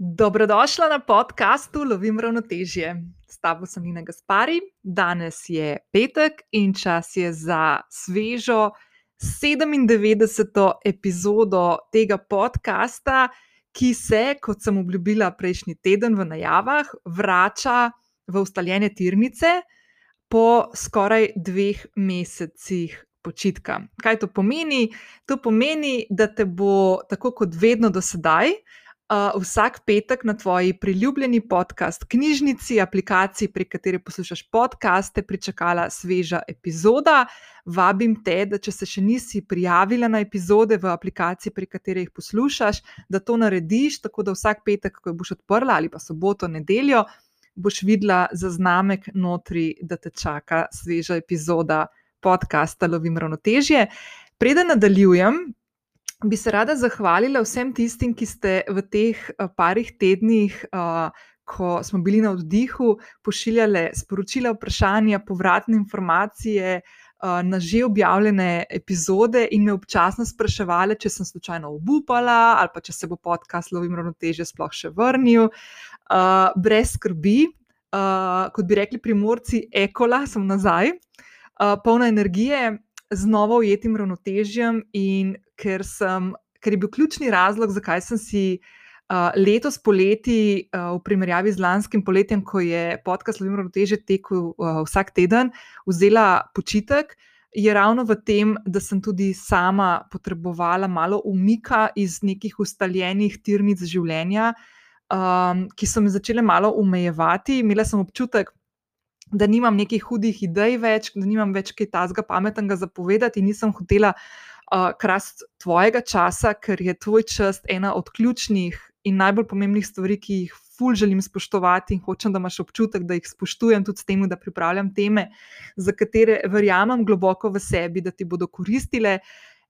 Dobrodošla na podkastu Lovim ravnotežje. S tabo sem Nina Gaspari, danes je petek in čas je za svežo 97. epizodo tega podcasta, ki se, kot sem obljubila prejšnji teden v najavah, vrača v ustaljene tirnice po skoraj dveh mesecih. Počitka. Kaj to pomeni? To pomeni, da te bo tako kot vedno do sedaj, uh, vsak petek na tvoji priljubljeni podcast, knjižnici, aplikaciji, prek katere poslušaš podcaste, pričakala sveža epizoda. Vabim te, da če se še nisi prijavila na epizode v aplikaciji, prek katere jih poslušaš, da to narediš, tako da vsak petek, ko boš odprla ali pa soboto, nedeljo, boš videla zaznamek notri, da te čaka sveža epizoda podcasta Lovim ravnotežje. Preden nadaljujem, bi se rada zahvalila vsem tistim, ki ste v teh parih tednih, ko smo bili na oddihu, pošiljali sporočila, vprašanja, povratne informacije. Na že objavljene epizode, in me občasno spraševali, če sem slučajno obupala, ali pa če se bo podcast Lovim ravnoteže sploh še vrnil. Uh, brez skrbi, uh, kot bi rekli primorci, ekola, sem nazaj, uh, polna energije, z novo ujetim ravnotežjem in ker, sem, ker je bil ključni razlog, zakaj sem si uh, letos poleti, uh, v primerjavi z lanskim poletjem, ko je podcast Slovenijo ravnoteže tekel uh, vsak teden, vzela počitek. Je ravno v tem, da sem tudi sama potrebovala malo umika iz nekih ustaljenih tirnic življenja, um, ki so me začele malo omejevati. Imela sem občutek, da nimam nekih hudih idej več, da nimam več kaj tazga pametnega zapovedati, in nisem hotela uh, krasti tvojega časa, ker je tvoj čas ena od ključnih in najbolj pomembnih stvari, ki jih ful želim spoštovati in hočem, da imaš občutek, da jih spoštujem tudi s tem, da pripravljam teme, za katere verjamem globoko v sebi, da ti bodo koristile.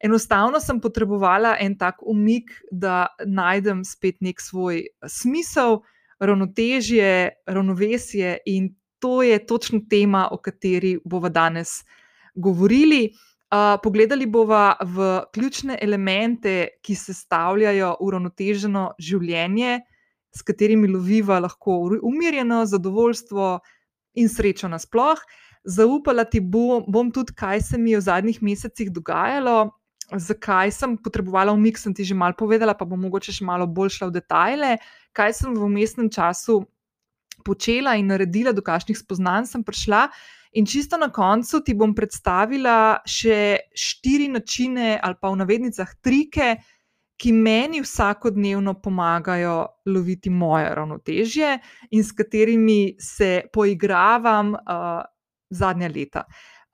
Enostavno sem potrebovala en tak umik, da najdem spet nek svoj smisel, ravnotežje, ravnovesje in to je točno tema, o kateri bomo danes govorili. Uh, pogledali bomo v ključne elemente, ki se stavljajo uravnoteženo življenje, s katerimi loviva lahko umirjeno, zadovoljstvo in srečo nasploh. Zaupala ti bom, bom tudi, kaj se mi je v zadnjih mesecih dogajalo, zakaj sem potrebovala umik, sem ti že malo povedala, pa bom mogoče še malo bolj šla v detajle, kaj sem v umestnem času počela in naredila, do kakšnih spoznanj sem prišla. In čisto na koncu ti bom predstavila še štiri načine, ali pa v navednicah trike, ki meni vsakodnevno pomagajo loviti moje ravnotežje in s katerimi se poigravam uh, zadnja leta.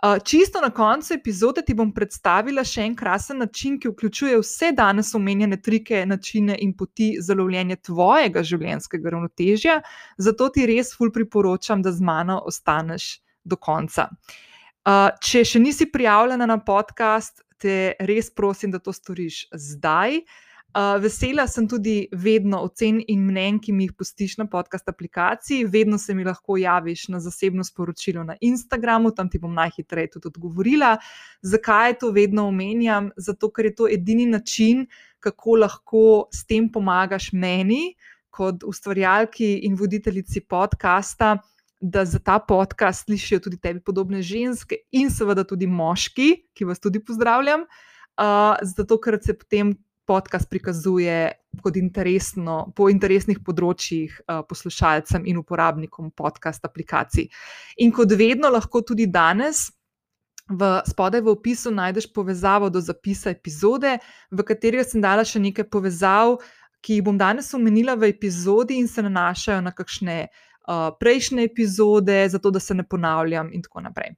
Uh, čisto na koncu epizode ti bom predstavila še en krasen način, ki vključuje vse danes omenjene trike, načine in poti za lovljenje tvojega življenjskega ravnotežja. Zato ti res ful priporočam, da z mano ostaneš do konca. Uh, če še nisi prijavljena na podcast, te res prosim, da to storiš zdaj. Uh, vesela sem tudi vedno ocen in mnen, ki mi jih postiš na podcast aplikaciji. Vedno se mi lahko javiš na zasebno sporočilo na Instagramu, tam ti bom najhitreje tudi odgovorila. Zakaj to vedno omenjam? Zato, ker je to edini način, kako lahko s tem pomagaš meni, kot ustvarjalki in voditeljici podcasta, da za ta podcast slišijo tudi tebi podobne ženske in seveda tudi moški, ki vas tudi pozdravljam. Uh, zato, ker se potem podcast prikazuje interesno, po interesnih področjih uh, poslušalcem in uporabnikom podcast aplikacij. In kot vedno, lahko tudi danes. V spodaj v opisu najdeš povezavo do zapisa epizode, v kateri sem dala še nekaj povezav, ki jih bom danes omenila v epizodi in se nanašajo na kakšne uh, prejšnje epizode, zato da se ne ponavljam, in tako naprej.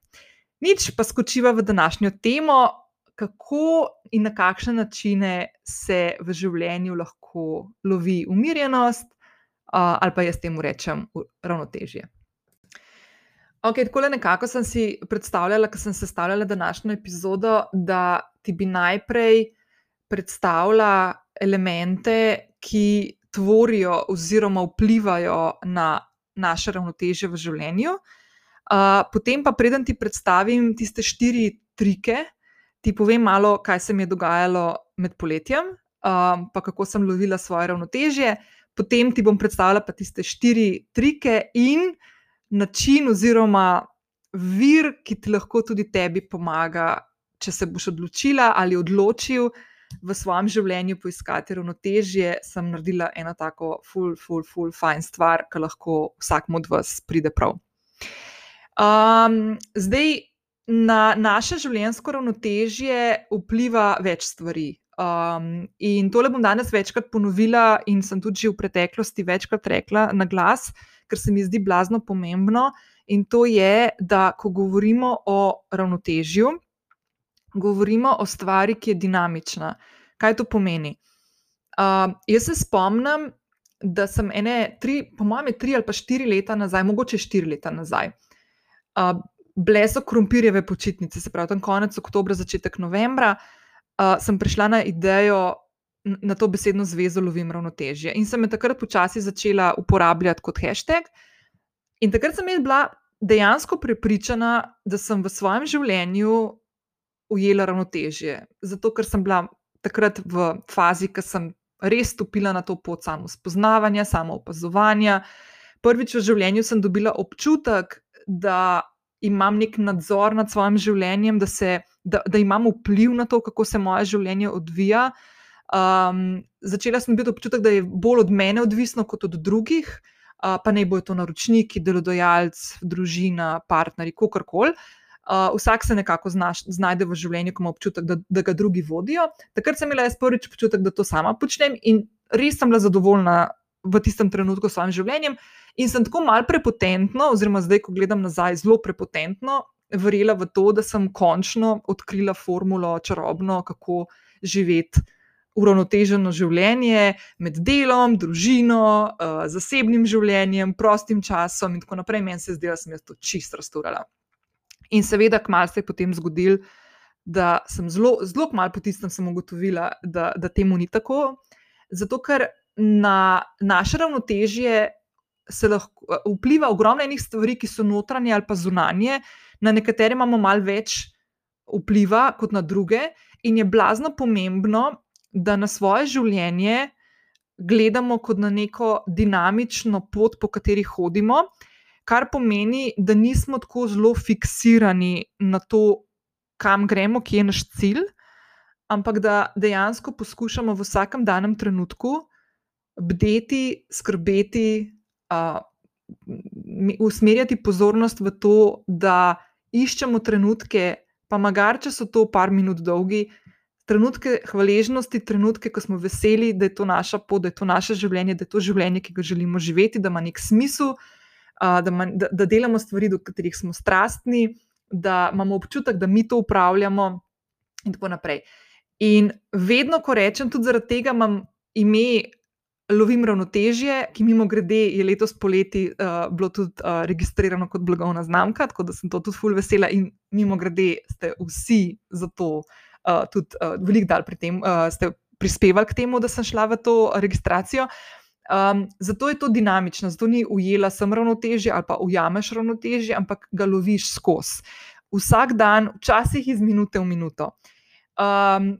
Nič pa skočiva v današnjo temo, kako in na kakšne načine se v življenju lahko lovi umirjenost, uh, ali pa jaz temu rečem ravnotežje. Ok, tako le nekako sem si predstavljala, ko sem sestavljala današnjo epizodo, da ti bi najprej predstavila elemente, ki tvorijo oziroma vplivajo na naše ravnotežje v življenju. Uh, potem pa, preden ti predstavim tiste štiri trike, ti povem malo, kaj se mi je dogajalo med poletjem, um, pa kako sem lovila svoje ravnotežje, potem ti bom predstavila pa tiste štiri trike in način, oziroma vir, ki ti lahko tudi tebi pomaga, če se boš odločila ali odločil v svojem življenju poiskati ravnotežje, sem naredila eno tako full, full, full, fajn stvar, ki lahko vsakmu od vas pride prav. Um, zdaj, na naše življenjsko ravnotežje vpliva več stvari. Um, in tole bom danes večkrat ponovila, in sem tudi v preteklosti večkrat rekla na glas, ker se mi zdi blazno pomembno. In to je, da ko govorimo o ravnotežju, govorimo o stvari, ki je dinamična. Kaj to pomeni? Uh, jaz se spomnim, da sem ene, tri, po mojem, tri ali pa štiri leta nazaj, mogoče štiri leta nazaj, uh, bile so krompirjeve počitnice, se pravi, tam konec oktobra, začetek novembra, uh, sem prišla na idejo. Na to besedno zvezo lovim ravnotežje. In sem jo takrat počasi začela uporabljati kot hashtag. In takrat sem bila dejansko prepričana, da sem v svojem življenju ujela ravnotežje. Zato, ker sem bila takrat v fazi, ki sem res stopila na to pot samo spoznavanja, samo opazovanja. Prvič v življenju sem dobila občutek, da imam nek nadzor nad svojim življenjem, da, se, da, da imam vpliv na to, kako se moje življenje odvija. Um, začela sem biti občutek, da je bolj od mene odvisno kot od drugih, uh, pa naj bojo to naročniki, delodajalci, družina, partnerji, kakorkoli. Uh, vsak se nekako znaš, znajde v življenju, ko ima občutek, da, da ga drugi vodijo. Takrat sem imela jaz prvič občutek, da to sama počnem in res sem bila zadovoljna v tistem trenutku s svojim življenjem. In sem tako mal prepotentno, oziroma zdaj, ko gledam nazaj, zelo prepotentno, verjela v to, da sem končno odkrila formulo čarobno, kako živeti. Uravnoteženo življenje med delom, družino, uh, zasebnim življenjem, prostim časom, in tako naprej. Meni se je zdelo, da sem jaz to čisto rasturala. In seveda, kmalo se je potem zgodil, da sem zelo, zelo malo po tistem ugotovila, da, da temu ni tako. Zato, ker na naše ravnotežje se lahko vpliva ogromno enih stvari, ki so notranje ali pa zunanje, na nekatere imamo malo več vpliva kot na druge, in je blazno pomembno, da na svoje življenje gledamo kot na neko dinamično pot, po kateri hodimo kar pomeni, da nismo tako zelo fiksirani na to, kam gremo, kje je naš cilj, ampak da dejansko poskušamo v vsakem danem trenutku bdeti, skrbeti, uh, usmerjati pozornost v to, da iščemo trenutke, pa magar če so to par minut dolgi. Trenutke hvaležnosti, trenutke, ko smo veseli, da je to naša pot, da je to naše življenje, da je to življenje, ki ga želimo živeti, da ima nek smisel, uh, da, man, da, da delamo stvari, do katerih smo strastni, da imamo občutek, da mi to upravljamo, in tako naprej. In vedno, ko rečem, tudi zaradi tega imam ime. Lovim ravnotežje, ki mimo grede je letos poleti uh, bilo tudi uh, registrirano kot blagovna znamka, tako da sem to tudi ful vesela in mimo grede ste vsi za to uh, tudi uh, veliko dal pri tem, uh, ste prispevali k temu, da sem šla v to registracijo. Um, zato je to dinamično, zato ni ujela sem ravnotežje ali pa ujameš ravnotežje, ampak ga loviš skozi. Vsak dan, včasih iz minute v minuto. Um,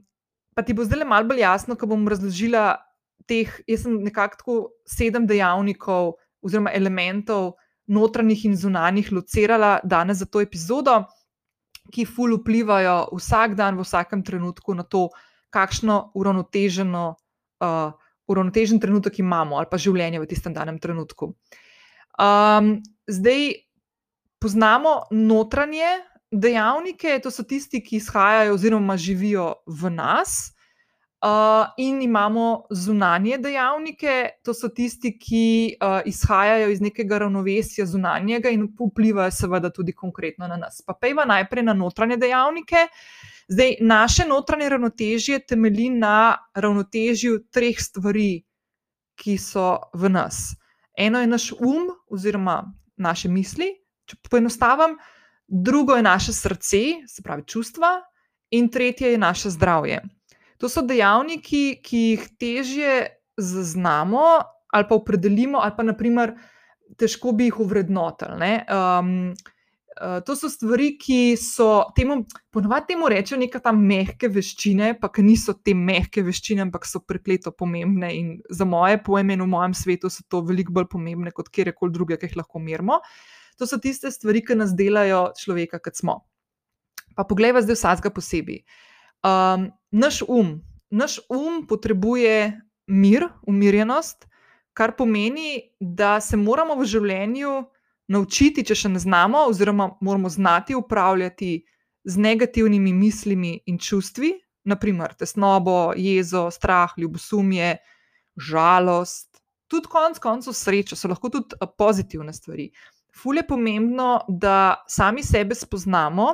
pa ti bo zdaj le malo bolj jasno, ko bom razložila teh, jaz sem nekako sedem dejavnikov oziroma elementov notranjih in zunanjih locirala danes za to epizodo, ki ful vplivajo vsak dan, v vsakem trenutku na to, kakšno uravnoteženo. Uh, uravnotežen trenutek imamo ali pa življenje v tistem danem trenutku. Um, zdaj poznamo notranje dejavnike, to so tisti, ki izhajajo oziroma živijo v nas. Uh, in imamo zunanje dejavnike, to so tisti, ki uh, izhajajo iz nekega ravnovesja zunanjega in vplivajo, seveda, tudi konkretno na nas. Pa pejva najprej na notranje dejavnike. Uh, Zdaj, naše notranje ravnotežje temelji na ravnotežju treh stvari, ki so v nas. Eno je naš um, oziroma naše misli, če poenostavim, drugo je naše srce, se pravi čustva, in tretje je naše zdravje. To so dejavniki, ki jih težje zaznamo ali pa opredelimo, ali pa naprimer, težko bi jih uvrednotili. Um, Uh, to so stvari, ki so temu, ponovadi temu rečejo, neka ta mehke veščine, pa ki niso te mehke veščine, ampak so prekleto pomembne. In za moje pojme, v mojem svetu so to veliko bolj pomembne kot kjerkoli druge, ki jih lahko merimo. To so tiste stvari, ki nas delajo človeka, kot smo. Pa poglejva zdaj vsakega posebej. Um, naš um, naš um potrebuje mir, umirjenost, kar pomeni, da se moramo v življenju naučiti, če še ne znamo, oziroma moramo znati upravljati z negativnimi mislimi in čustvi, naprimer tesnobo, jezo, strah, ljubosumje, žalost, tudi konec koncev srečo, so lahko tudi pozitivne stvari. Ful je pomembno, da sami sebe spoznamo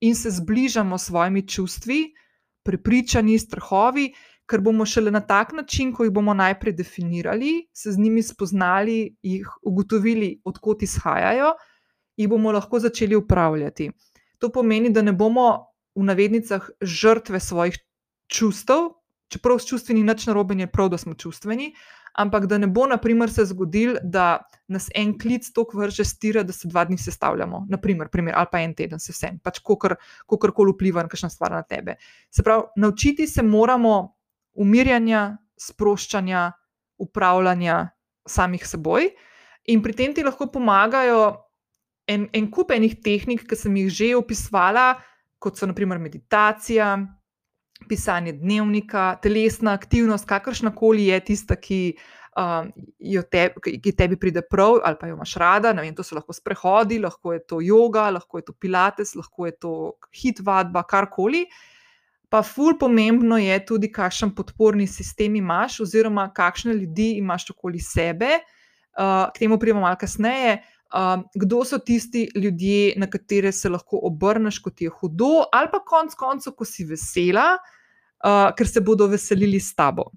in se zbližamo s svojimi čustvi, prepričani, strahovi, ker bomo šele na tak način, ko jih bomo najprej definirali, se z njimi spoznali, jih ugotovili, odkot izhajajo, jih bomo lahko začeli upravljati. To pomeni, da ne bomo v navednicah žrtve svojih čustev, čeprav s čustvi ni nič narobe, je prav, da smo čustveni, ampak da ne bo, naprimer, se zgodil, da nas en klic tako vrže stira, da se dva dni sestavljamo, naprimer, primer, ali pa en teden se vsem, pač kako koli vpliva na kakšno stvar na tebe. Se pravi, naučiti se moramo umirjanja, sproščanja, upravljanja samih seboj. In pri tem ti lahko pomagajo en, en kup enih tehnik, ki sem jih že opisovala, kot so naprimer meditacija, pisanje dnevnika, telesna aktivnost, kakršna koli je tista, ki, um, te, ki tebi pride prav ali pa jo imaš rada. Vem, to so lahko sprehodi, lahko je to yoga, lahko je to pilates, lahko je to hit vadba, karkoli. Pa, ful, pomembno je tudi, kakšen podporni sistem imaš, oziroma kakšne ljudi imaš okoli sebe. Uh, k temu pridemo malo kasneje. Uh, kdo so tisti ljudje, na katere se lahko obrneš, ko ti je hudo, ali pa konec koncev, ko si vesela, uh, ker se bodo veselili s tabo.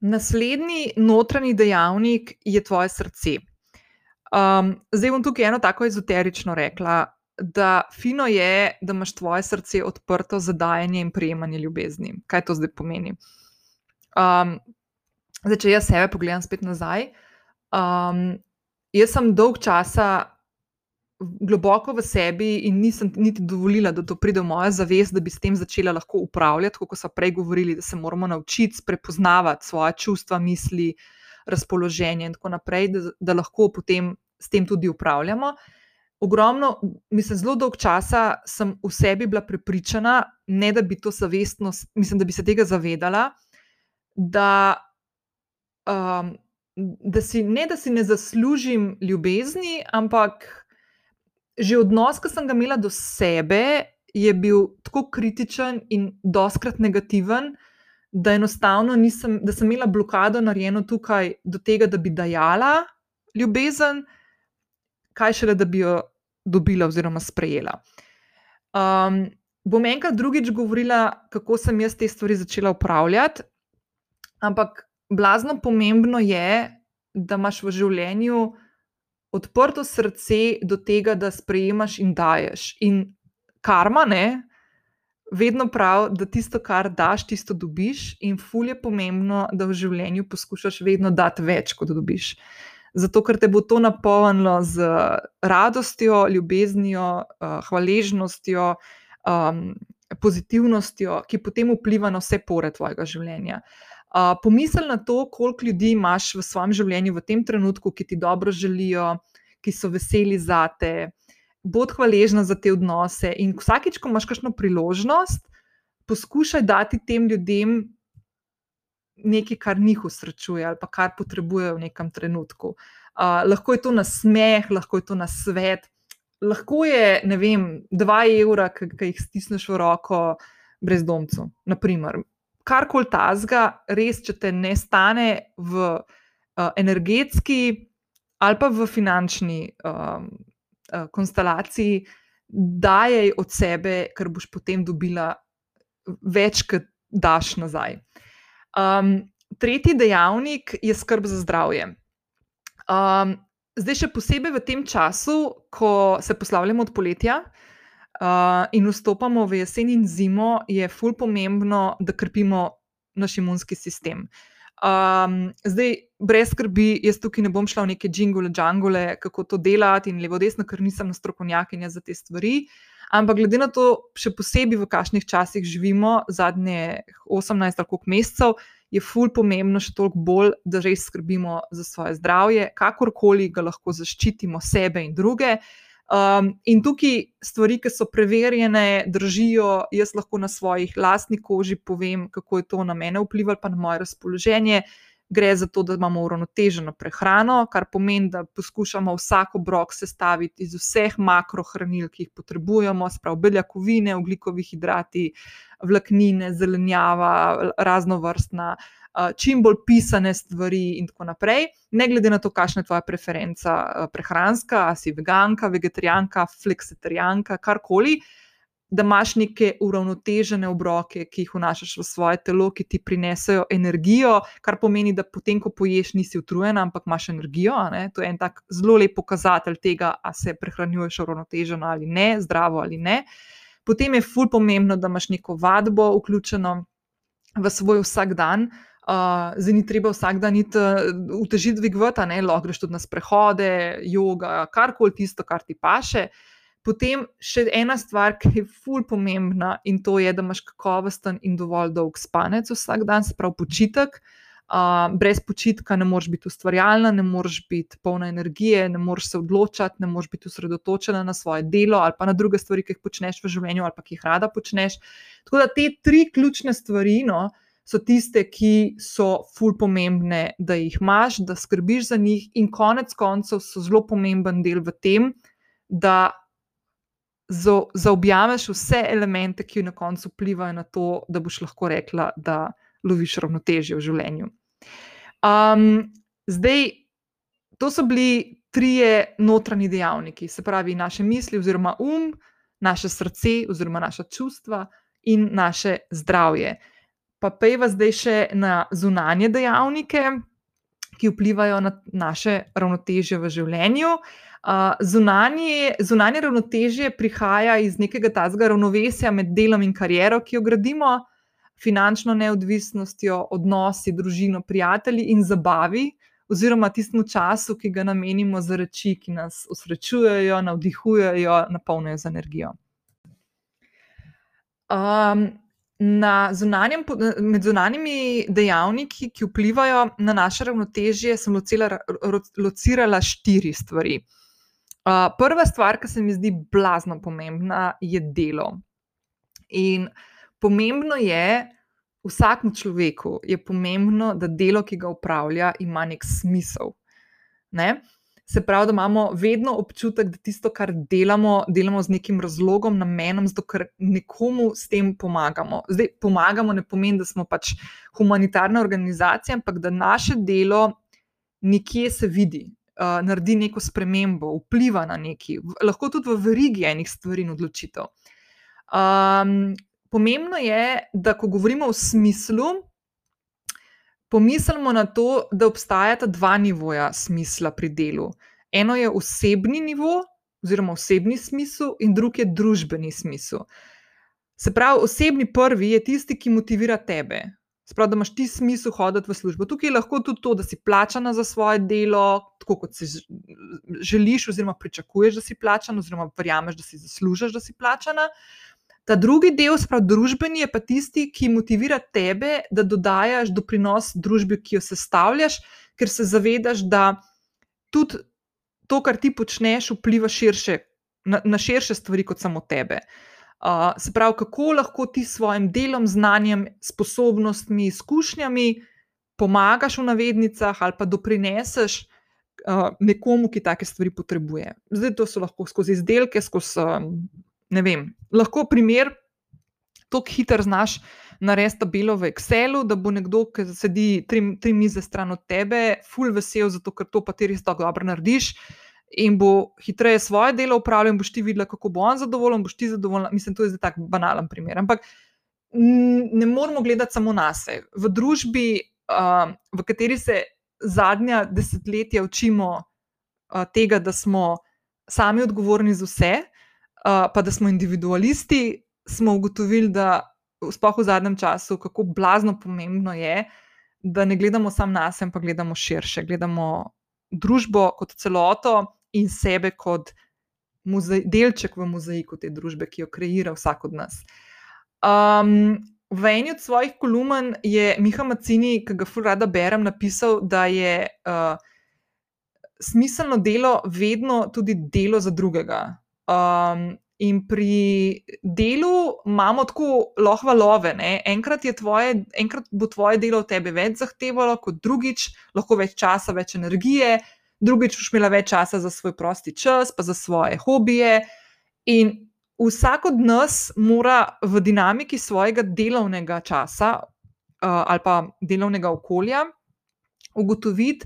Naslednji notranji dejavnik je tvoje srce. Um, zdaj bom tukaj eno tako ezoterično rekla da fino je, da imaš tvoje srce odprto za dajanje in prejemanje ljubezni. Kaj to zdaj pomeni? Um, zdaj, če jaz sebe pogledam spet nazaj, um, jaz sem dolg časa globoko v sebi in nisem niti dovolila, da to pride v mojo zavest, da bi s tem začela lahko upravljati, kot so prej govorili, da se moramo naučiti prepoznavati svoje čustva, misli, razpoloženje in tako naprej, da, da lahko potem s tem tudi upravljamo ogromno, mislim, zelo dolg časa sem v sebi bila prepričana, ne da bi to zavestno, mislim, da bi se tega zavedala, da, um, da si ne, da si ne zaslužim ljubezni, ampak že odnos, ki sem ga imela do sebe, je bil tako kritičen in doskrat negativen. Da, enostavno nisem, da sem imela blokado narejeno tukaj do tega, da bi dajala ljubezen, kaj šele, da bi jo dobila oziroma sprejela. Um, bom enkrat drugič govorila, kako sem jaz te stvari začela upravljati, ampak blazno pomembno je, da imaš v življenju odprto srce do tega, da sprejemaš in daješ. In karma, ne. Vedno prav, da tisto, kar daš, tisto dobiš, in fulje je pomembno, da v življenju poskušaš vedno dati več, kot dobiš. Uh, zato ker te bo to napolnilo z radostjo, ljubeznijo, uh, hvaležnostjo, um, pozitivnostjo, ki potem vpliva na vse pore tvojega življenja. Uh, pomisel na to, koliko ljudi imaš v svojem življenju v tem trenutku, ki ti dobro želijo, ki so veseli za te. Bodi hvaležna za te odnose, in vsakič, ko imaš kakšno priložnost, poskušaj dati tem ljudem nekaj, kar njih usrečuje ali kar potrebujejo v nekem trenutku. Uh, lahko je to na smeh, lahko je to na svet, lahko je, ne vem, dva evra, ki jih stisneš v roko brezdomcu. Naprimer. Kar koli tazga, res, če te ne stane v uh, energetski ali pa v finančni uh, uh, konstelaciji, dajej od sebe, ker boš potem dobila več, kot daš nazaj. Um, tretji dejavnik je skrb za zdravje. Um, zdaj, še posebej v tem času, ko se poslavljamo od poletja uh, in vstopamo v jesen in zimo, je fulj pomembno, da krpimo naš imunski sistem. Um, zdaj, brez skrbi, jaz tukaj ne bom šla v neke džingule, džangule, kako to delati in levo, desno, ker nisem strokovnjakinja za te stvari. Ampak glede na to, še posebej v kakšnih časih živimo, zadnje 18 ali koliko mesecev, je ful pomembno še toliko bolj, da res skrbimo za svoje zdravje, kakorkoli ga lahko zaščitimo sebe in druge. Um, in tukaj stvari, ki so preverjene, držijo, jaz lahko na svojih lastnih koži povem, kako je to na mene vplivalo, pa na moje razpoloženje. Gre za to, da imamo uravnoteženo prehrano, kar pomeni, da poskušamo vsak obrok sestaviti iz vseh makrohranil, ki jih potrebujemo, sprav beljakovine, oglikovih hidrati, vlaknine, zelenjava, raznovrstna čim bolj pisane stvari, in tako naprej, ne glede na to, kakšna je tvoja preferenca prehranska, ali si veganka, vegetarijanka, fleksitarijanka, karkoli. Da imaš neke uravnotežene obroke, ki jih vnašaš v svoje telo, ki ti prinesajo energijo, kar pomeni, da potem, ko poješ, nisi utrujen, ampak imaš energijo. To je en tak zelo lep pokazatelj tega, ali se prehranjuješ uravnoteženo ali ne, zdravo ali ne. Potem je ful pomembno, da imaš neko vadbo vključeno v svoj vsakdan. Uh, Uh, zdaj ni treba vsak dan iti v teži dvigovati, lahko greš tudi na sprehode, yoga, karkoli tisto, kar ti paše. Potem še ena stvar, ki je ful pomembna, in to je, da imaš kakovosten in dovolj dolg spanec vsak dan, se pravi počitek. Uh, brez počitka ne moreš biti ustvarjalna, ne moreš biti polna energije, ne moreš se odločati, ne moreš biti osredotočena na svoje delo ali pa na druge stvari, ki jih počneš v življenju ali pa ki jih rada počneš. Tako da te tri ključne stvari, no, so tiste, ki so ful pomembne, da jih imaš, da skrbiš za njih, in konec koncev so zelo pomemben del v tem, da zaobjameš vse elemente, ki na koncu vplivajo na to, da boš lahko rekla, da loviš ravnotežje v življenju. Um, zdaj, to so bili trije notranji dejavniki, se pravi, naše misli, oziroma um, naše srce, oziroma naša čustva in naše zdravje pa pejva zdaj še na zunanje dejavnike, ki vplivajo na naše ravnotežje v življenju. Uh, zunanje, zunanje ravnotežje prihaja iz nekega tazga ravnovesja med delom in kariero, ki jo gradimo, finančno neodvisnostjo, odnosi, družino, prijatelji in zabavi, oziroma tistem času, ki ga namenimo za reči, ki nas usrečujejo, navdihujejo, napolnijo z energijo. Um, zunanjem, med zunanjimi dejavniki, ki vplivajo na naše ravnotežje, sem locela, locirala štiri stvari. Uh, prva stvar, ki se mi zdi blazno pomembna, je delo. In pomembno je, vsakmu človeku je pomembno, da delo, ki ga upravlja, ima nek smisel. Ne? Se pravi, da imamo vedno občutek, da tisto, kar delamo, delamo z nekim razlogom, namenom, zato ker nekomu s tem pomagamo. Zdaj, pomagamo ne pomeni, da smo pač humanitarna organizacija, ampak da naše delo nekje se vidi, uh, naredi neko spremembo, vpliva na neki, lahko tudi v verigi enih stvari in odločitev. Um, pomembno je, da ko govorimo o smislu, Pomislimo na to, da obstajata dva nivoja smisla pri delu. Eno je osebni nivo, oziroma osebni smisel, in drugi je družbeni smisel. Se pravi, osebni prvi je tisti, ki motivira tebe. Sprav, da imaš ti smisel hoditi v službo. Tukaj je lahko tudi to, da si plačana za svoje delo, tako kot si želiš, oziroma pričakuješ, da si plačana, oziroma verjameš, da si zaslužiš, da si plačana. Ta drugi del, sprav družbeni, je pa tisti, ki motivira tebe, da dodajaš doprinos družbi, ki jo sestavljaš, ker se zavedaš, da tudi to, kar ti počneš, vpliva širše, na, na širše stvari kot samo tebe. Uh, se pravi, kako lahko ti s svojim delom, znanjem, sposobnostmi, izkušnjami pomagaš v navednicah ali pa doprineseš uh, nekomu, ki take stvari potrebuje. Zdaj to so lahko skozi izdelke, skozi. Uh, ne vem, lahko primer, tako hiter znaš narediti tabelo v Excelu, da bo nekdo, ki sedi tri, tri mize stran od tebe, full vesel, zato ker to pa ti res tako dobro narediš. In bo hitreje svoje delo upravljal, boš ti videla, kako bo on zadovoljen, boš ti zadovoljen. Mislim, to je zdaj tako banalen primer. Ampak ne moramo gledati samo na sebe. V družbi, uh, v kateri se zadnja desetletja učimo uh, tega, da smo sami odgovorni za vse, pa da smo individualisti, smo ugotovili, da sploh v zadnjem času, kako blazno pomembno je, da ne gledamo samo na sebe, pa gledamo širše, gledamo družbo kot celoto in sebe kot muzej, delček v mozaiku te družbe, ki jo kreira vsak od nas. Um, v eni od svojih kolumn je Miha Macini, ki ga rada berem, napisal, da je uh, smiselno delo vedno tudi delo za drugega. Um, In pri delu imamo tako lahko valove. Enkrat, tvoje, enkrat bo tvoje delo od tebe več zahtevalo, kot drugič, lahko več časa, več energije, drugič boš imela več časa za svoj prosti čas, pa za svoje hobije. In vsak od nas mora v dinamiki svojega delovnega časa uh, ali pa delovnega okolja ugotoviti,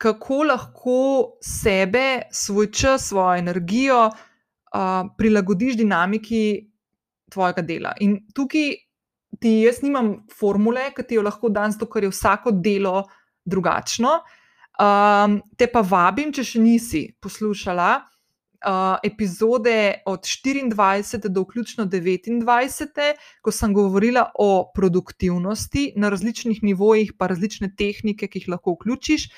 kako lahko sebe, svoj čas, svojo energijo prilagodiš dinamiki tvojega dela. In tukaj ti jaz nimam formule, ki ti jo lahko dam, zato ker je vsako delo drugačno. Um, te pa vabim, če še nisi poslušala uh, epizode od 24 do vključno 29, ko sem govorila o produktivnosti na različnih nivojih, pa različne tehnike, ki jih lahko vključiš,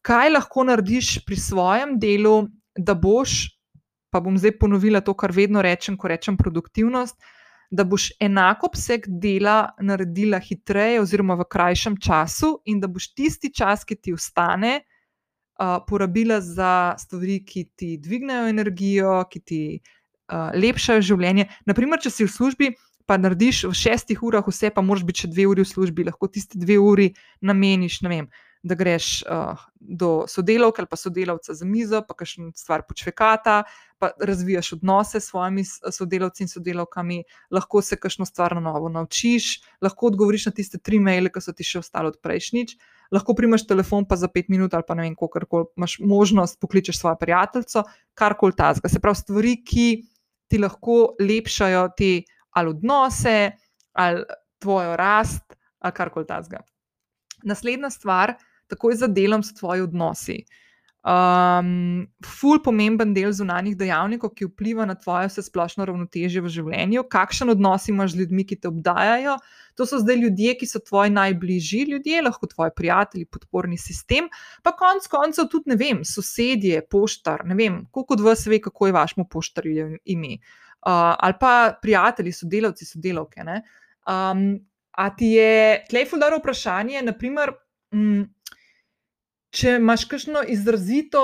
kaj lahko narediš pri svojem delu, da boš pa bom zdaj ponovila to, kar vedno rečem, ko rečem produktivnost, da boš enako obseg dela naredila hitreje oziroma v krajšem času, in da boš tisti čas, ki ti ostane, uh, porabila za stvari, ki ti dvignejo energijo, ki ti uh, lepšajo življenje. Naprimer, če si v službi. Pa narediš v šestih urah vse, pa moraš biti še dve uri v službi, lahko tiste dve uri nameniš, ne vem, da greš uh, do sodelavke ali pa sodelavca za mizo, pa kakšno stvar počvekata, pa razvijaš odnose s svojimi sodelavci in sodelavkami, lahko se kakšno stvar na novo naučiš, lahko odgovoriš na tiste tri maile, ki so ti še ostali od prejšnjič. Lahko primaš telefon, pa za pet minut ali pa ne vem, kako koli imaš možnost pokličeš svojo prijateljico, kar koli ta zga. Se pravi, stvari, ki ti lahko lepšajo te ali odnose, ali tvojo rast, ali kar koli ta zga. Naslednja stvar, takoj za delom so tvoji odnosi. Um, ful pomemben del zunanjih dejavnikov, ki vpliva na tvoje vse splošno ravnotežje v življenju, kakšen odnos imaš z ljudmi, ki te obdajajo. To so zdaj ljudje, ki so tvoji najbližji ljudje, lahko tvoji prijatelji, podporni sistem, pa konc koncev tudi ne vem, sosedje, poštar, ne vem, koliko od vas ve, kako je vašemu poštarju ime. Uh, ali pa prijatelji, sodelavci, sodelavke. Um, a ti je tleh fulano vprašanje, naprimer. Mm, če imaš kakšno izrazito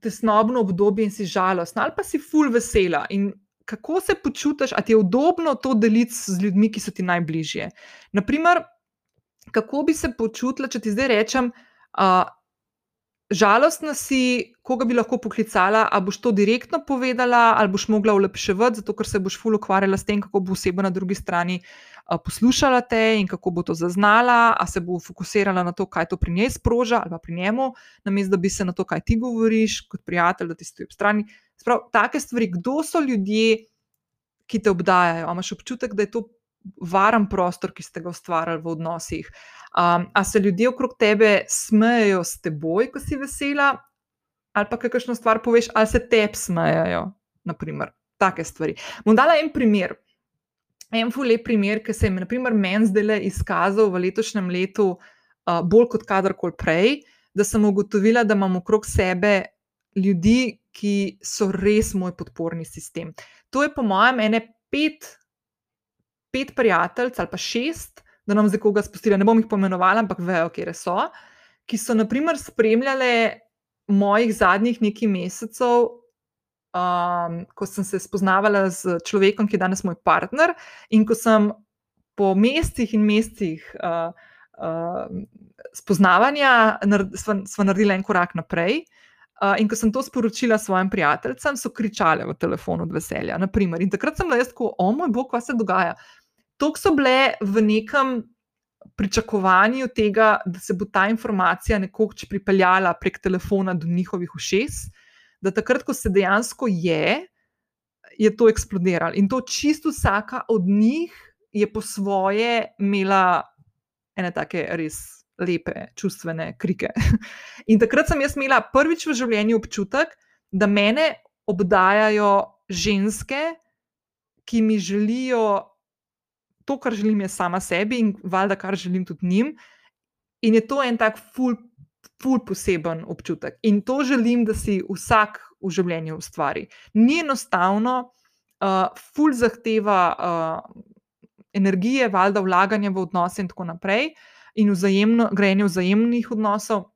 tesnobno obdobje in si žalostna, ali pa si full vesela in kako se počutiš, ali ti je udobno to deliti z ljudmi, ki so ti najbližje. Naprimer, kako bi se počutila, če ti zdaj rečem, uh, žalostna si, koga bi lahko poklicala, ali boš to direktno povedala, ali boš mogla ulepševati, zato ker se boš full ukvarjala s tem, kako bo oseba na drugi strani poslušala te in kako bo to zaznala, ali se bo fokusirala na to, kaj to pri njej sproža ali pa pri njemu, namesto da bi se na to, kaj ti govoriš, kot prijatelj, da ti stoji ob strani. Sprav, take stvari, kdo so ljudje, ki te obdajajo, imaš občutek, da je to varen prostor, ki ste ga ustvarjali v odnosih. Um, a se ljudje okrog tebe smejejo s teboj, ko si vesela, ali pa kakšno stvar poveš, ali se tebi smejejo, naprimer, take stvari. Bom dala en primer. En fulej primer, ki se je meni zdaj izkazal v letošnjem letu, uh, bolj kot kadarkoli prej, da sem ugotovila, da imam okrog sebe ljudi, ki so res moj podporni sistem. To je, po mojem, ene pet, pet prijateljic ali pa šest, da nam zdaj koga spustila, ne bom jih pomenovala, ampak vejo, kje so, ki so, naprimer, spremljale mojih zadnjih nekaj mesecev um, ko sem se spoznavala z človekom, ki je danes moj partner, in ko sem po mesecih in mesecih uh, uh, spoznavanja sva naredila en korak naprej. Uh, in ko sem to sporočila svojim prijateljem, so kričali v telefonu od veselja. Naprimer. In takrat sem bila jaz tako, o moj bog, kaj se dogaja. To so bile v nekem pričakovanju tega, da se bo ta informacija nekoč pripeljala prek telefona do njihovih ušes, da takrat, ko se dejansko je, je to eksplodiralo. In to čisto vsaka od njih je po svoje imela ene take res lepe čustvene krike. In takrat sem jaz imela prvič v življenju občutek, da mene obdajajo ženske, ki mi želijo to, kar želim jaz sama sebi in valjda, kar želim tudi njim. In je to en tak ful, ful poseben občutek. In to želim, da si vsak v življenju ustvari. Ni enostavno, uh, ful zahteva uh, energije, valjda vlaganje v odnose in tako naprej, in vzajemno, grajenje vzajemnih odnosov.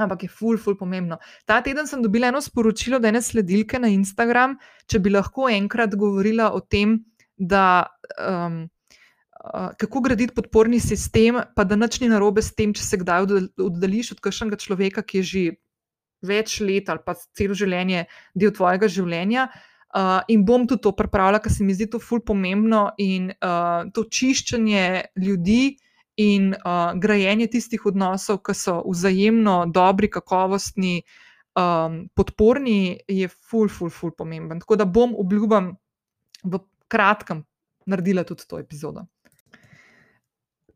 Ampak je ful, ful pomembno. Ta teden sem dobila eno sporočilo, da je ena sledilka na Instagram, če bi lahko enkrat govorila o tem, da um, kako graditi podporni sistem, pa da nič ni narobe s tem, če se kdaj oddališ od kakšnega človeka, ki je že več let ali pa celo življenje del tvojega življenja. Uh, in bom tudi to pripravila, ker se mi zdi to ful pomembno in uh, to čiščenje ljudi in uh, grajenje tistih odnosov, ki so vzajemno dobri, kakovostni, um, podporni, je ful, ful, ful pomemben. Tako da bom, obljubim, v kratkem naredila tudi to epizodo.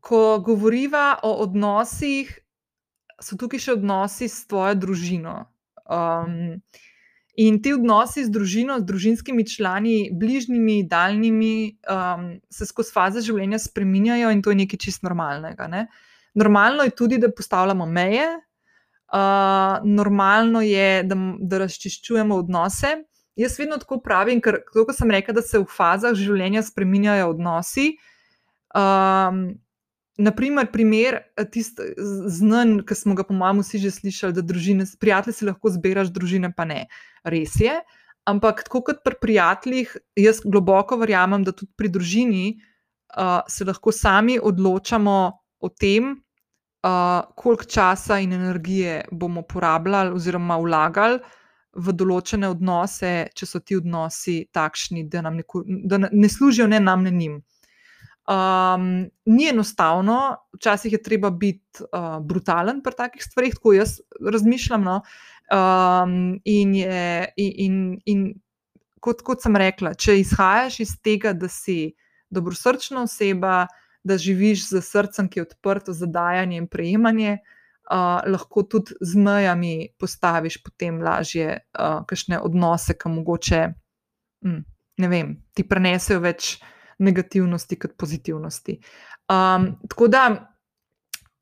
Ko govoriva o odnosih, so tukaj še odnosi s tvojo družino. Um, In ti odnosi z družino, z družinskimi člani, bližnjimi, daljnimi, um, se skozi faze življenja spreminjajo in to je nekaj čist normalnega. Ne? Normalno je tudi, da postavljamo meje, uh, normalno je, da, da razčiščujemo odnose. Jaz vedno tako pravim, ker kot sem rekel, da se v fazah življenja spreminjajo odnosi. Um, Naprimer, primer eh, tistega znanja, ki smo ga, po mojem, vsi že slišali, da družine, prijatelje si lahko zbiraš, družine pa ne. Res je. Ampak, tako kot pri prijateljih, jaz globoko verjamem, da tudi pri družini uh, se lahko sami odločamo o tem, uh, koliko časa in energije bomo porabljali oziroma vlagali v določene odnose, če so ti odnosi takšni, da, ne, da ne služijo ne nam, ne njim. Um, ni enostavno, včasih je treba biti uh, brutalen pri takih stvarih, tako jaz razmišljam. No? Um, in, je, in, in, in kot, kot sem rekla, če izhajaš iz tega, da si dobrosrčna oseba, da živiš z srcem, ki je odprto za dajanje in prejemanje, uh, lahko tudi z mejami postaviš potem lažje uh, kakšne odnose, ki mogoče hm, ne vem, ti prenesejo več negativnosti kot pozitivnosti. Um, tako da,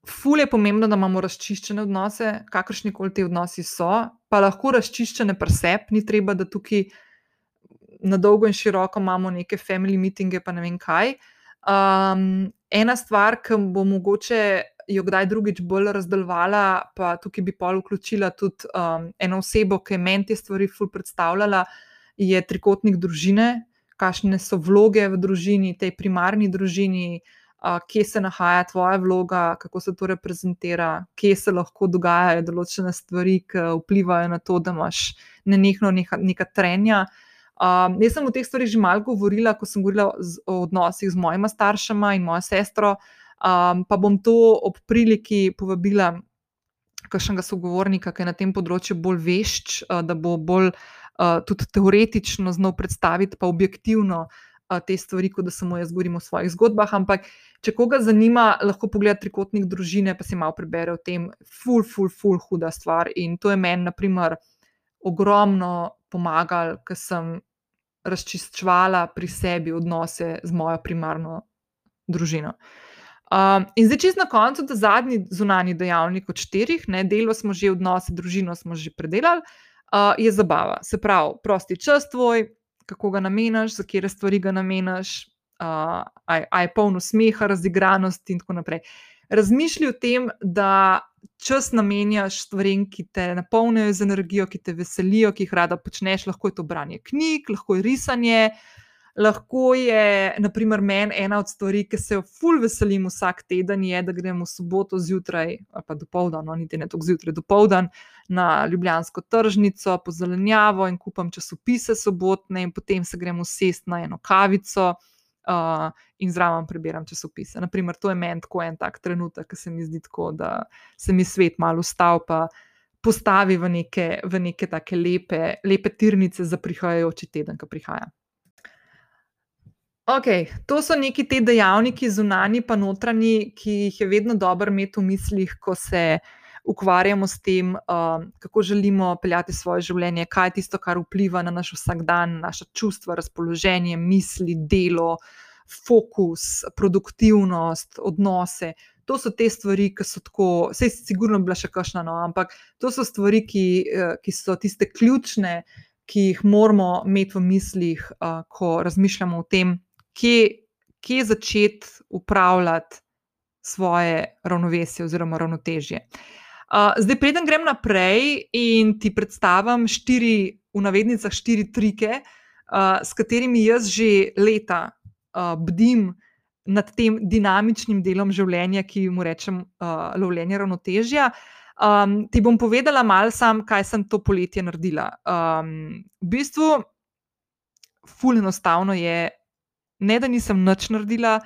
ful je pomembno, da imamo razčiščene odnose, kakršni koli ti odnosi so, pa lahko razčiščene preseb, ni treba, da tukaj na dolgo in široko imamo neke family meetinge, pa ne vem kaj. Um, ena stvar, ki bo mogoče. Jo kdaj drugič bolj razdelovala, pa tukaj bi pol vključila tudi um, eno osebo, ki je meni te stvari ful predstavljala, je trikotnik družine kakšne so vloge v družini, tej primarni družini, kje se nahaja tvoja vloga, kako se to reprezentira, kje se lahko dogajajo določene stvari, ki vplivajo na to, da imaš nenehno neka, neka trenja. Um, jaz sem o teh stvarih že malo govorila, ko sem govorila z, o odnosih z mojima staršema in mojo sestro, um, pa bom to ob priliki povabila kakšnega sogovornika, ki je na tem področju bolj vešč, uh, da bo bolj uh, tudi teoretično znal predstaviti, pa objektivno uh, te stvari, kot da samo jaz govorim o svojih zgodbah. Ampak, če koga zanima, lahko pogleda trikotnik družine, pa si malo prebere o tem, ful, ful, ful, huda stvar. In to je meni, na primer, ogromno pomagal, ker sem razčiščvala pri sebi odnose z mojo primarno družino. Um, in zdaj, čez na koncu, ta zadnji zunani dejavnik od štirih, ne, delo smo že, odnose, družino smo že predelali, uh, je zabava. Se pravi, prosti čas tvoj, kako ga nameniš, za kere stvari ga nameniš, uh, aj je polno smeha, razigranosti in tako naprej. Razmišljaj o tem, da čas namenjaš stvarem, ki te napolnijo z energijo, ki te veselijo, ki jih rada počneš. Lahko je to branje knjig, lahko je risanje, uh, lahko je, naprimer, meni ena od stvari, ki se jo ful veselim vsak teden, je, da gremo v soboto zjutraj, pa do povdan, no, niti ne tako zjutraj, do povdan na Ljubljansko tržnico, po zelenjavo in kupam časopise sobotne, in potem se gremo sest na eno kavico. Uh, in zraven preberem časopise. Naprimer, to je meni tako en tak trenutek, ki se mi zdi tako, da se mi svet malo ustavi, pa postavi v neke, v neke take lepe, lepe tirnice za prihajajoči teden, ki prihaja. Ok, to so neki ti dejavniki, zunani pa notranji, ki jih je vedno dobro imeti v mislih, ko se ukvarjamo s tem, um, kako želimo peljati svoje življenje, kaj je tisto, kar vpliva na naš vsakdan, naša čustva, razpoloženje, misli, delo, fokus, produktivnost, odnose. To so te stvari, ki so tako, vse je sigurno bila še kašna, no, ampak to so stvari, ki, uh, ki so tiste ključne, ki jih moramo imeti v mislih, uh, ko razmišljamo o tem, kje, kje začeti upravljati svoje ravnovesje oziroma ravnotežje. Uh, zdaj, preden grem naprej in ti predstavim štiri, v navednicah, štiri trike, uh, s katerimi jaz že leta uh, bdim nad tem dinamičnim delom življenja, ki mu rečem uh, lovljenje ravnotežja. Um, ti bom povedala malo sam, kaj sem to poletje naredila. Um, v bistvu, fully enostavno je, ne da nisem nič naredila,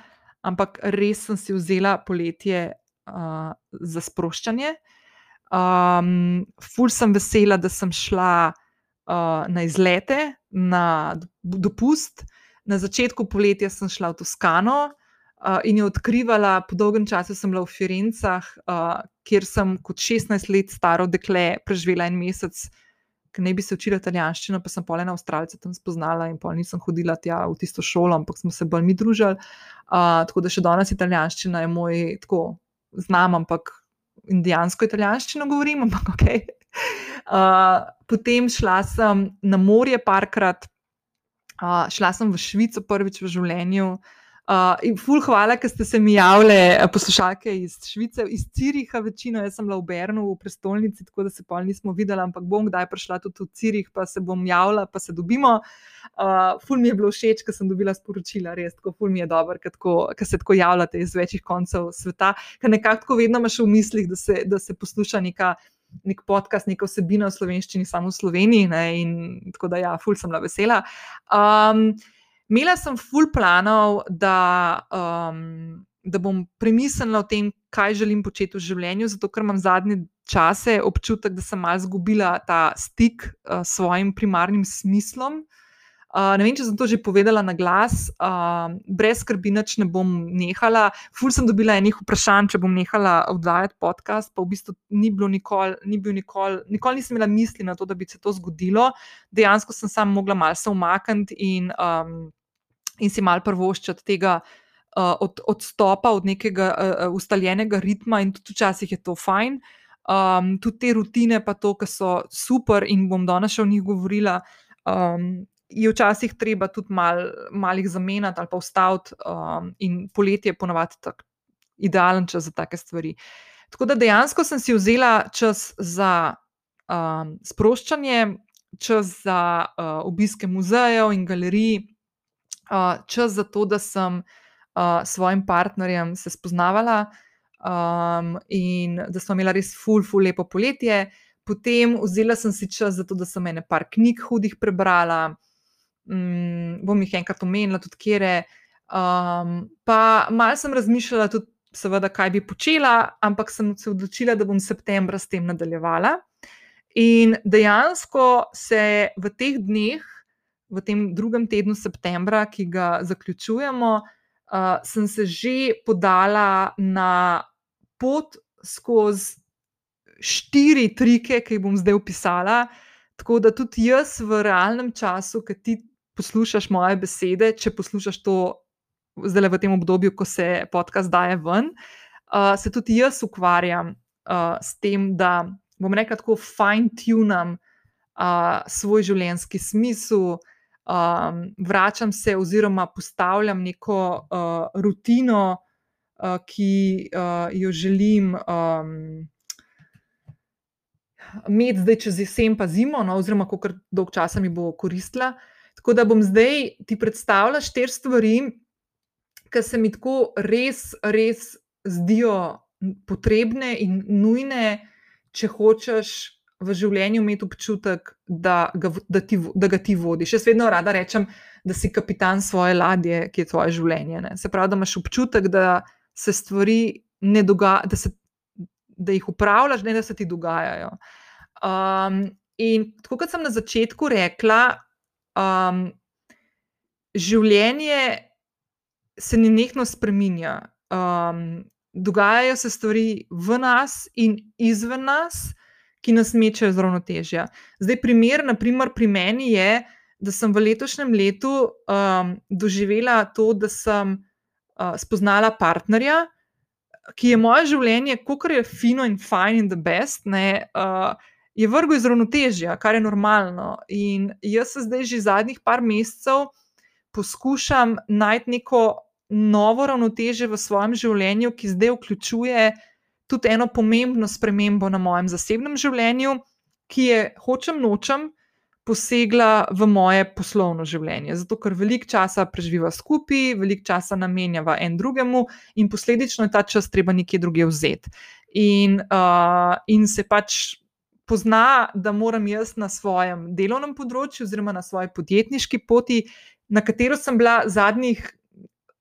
ampak res sem si vzela poletje uh, za sproščanje. Um, ful sem vesela, da sem šla uh, na izlete, na dopust. Na začetku poletja sem šla v Toskano uh, in jo odkrivala, po dolgem času sem bila v Firencah, uh, kjer sem kot 16 let staro dekle preživela en mesec, ki ne bi se učila italijanščino, pa sem pole na Avstralce tam spoznala in pol nisem hodila tja v tisto šolo, ampak smo se bolj mi družili. Uh, tako da še danes italijanščina je moj, tako znam, ampak indijansko italijanščino govorim, ampak ok. Uh, potem šla sem na morje parkrat, uh, šla sem v Švico prvič v življenju. Uh, in ful, hvala, ker ste se mi javile, poslušalke iz Švice, iz Ciriha, večino, jaz sem bila v Bernu, v prestolnici, tako da se pa nismo videli, ampak bom kdaj prišla tudi v Cirih, pa se bom javila, pa se dobimo. Uh, ful mi je bilo všeč, ker sem dobila sporočila, res, tako ful mi je dobro, ker se tako javljate iz večjih koncev sveta, ker nekako vedno imaš v mislih, da se, da se posluša neka nek podcast, neka vsebina v slovenščini, samo v Sloveniji. Ne, in tako da, ja, ful sem bila vesela. Um, Imela sem ful planov, da, um, da bom premislila o tem, kaj želim početi v življenju, zato ker imam zadnje čase občutek, da sem malo izgubila ta stik uh, s svojim primarnim smislom. Uh, ne vem, če sem to že povedala na glas, uh, brez skrbi, nič ne bom nehala. Ful sem dobila enih vprašanj, če bom nehala oddajati podcast, pa v bistvu ni bilo nikoli, ni bil nikoli, nikoli nisem imela misli na to, da bi se to zgodilo. Dejansko sem samo mogla malce umakniti in, um, in si mal prvoščati tega. Uh, od, odstopa od nekega uh, ustaljenega ritma, in tudi včasih je to fajn. Um, tudi te rutine, pa to, ki so super, in bom danes še o njih govorila, um, je včasih treba tudi mal, malih zamenjati ali pa ustaviti, um, in poletje je ponovadi tako idealen čas za take stvari. Tako da dejansko sem si vzela čas za um, sproščanje, čas za uh, obiske muzejev in galerij, čas za to, da sem uh, svojim partnerjem se spoznavala um, in da smo imeli res ful, ful, lepo poletje. Potem vzela sem si čas za to, da sem ene par knjig hudih prebrala um, bom jih enkrat omenila, tudi kere. Um, pa malo sem razmišljala tudi, seveda, kaj bi počela, ampak sem se odločila, da bom septembra s tem nadaljevala. In dejansko se v teh dneh, v tem drugem tednu septembra, ki ga zaključujemo, uh, sem se že podala na pot skozi štiri trike, ki jih bom zdaj opisala. Tako da tudi jaz v realnem času, ki ti poslušaš moje besede, če poslušaš to zdaj v tem obdobju, ko se podcast daje ven, uh, se tudi jaz ukvarjam uh, s tem, da bom rekel tako fine-tunam uh, svoj življenjski smisel. Um, vračam se, oziroma postavljam neko uh, rutino, uh, ki uh, jo želim um, imeti zdaj čez jesen, pa zimo, no, oziroma kako dolgo časa mi bo koristila. Tako da bom zdaj ti predstavila štiri stvari, ki se mi tako res, res zdijo potrebne in nujne, če hočeš v življenju imeti občutek, da ga, da ti, da ga ti vodiš. Jaz vedno rada rečem, da si kapitan svoje ladje, ki je tvoje življenje. Ne? Se pravi, da imaš občutek, da se stvari ne dogajajo, da, da jih upravljaš, ne da se ti dogajajo. Um, in tako kot sem na začetku rekla, um, življenje se ne nekno spremenja. Um, dogajajo se stvari v nas in izven nas, ki nas mečejo z ravnotežja. Zdaj, primer, naprimer, pri meni je, da sem v letošnjem letu um, doživela to, da sem uh, spoznala partnerja. ki je moje življenje, kot je fino in fine in the best, ne, uh, je vrgel iz ravnotežja, kar je normalno. In jaz se zdaj že zadnjih par mesecev poskušam najti neko novo ravnotežje v svojem življenju, ki zdaj vključuje tudi eno pomembno spremembo na mojem zasebnem življenju, ki je, hočem nočem, posegla v moje poslovno življenje. Zato, ker veliko časa preživiva skupaj, veliko časa namenjava en drugemu, in posledično je ta čas treba nekje drugje vzeti. In, uh, in se pač pozna, da moram jaz na svojem delovnem področju, oziroma na svoji podjetniški poti, na katero sem bila zadnjih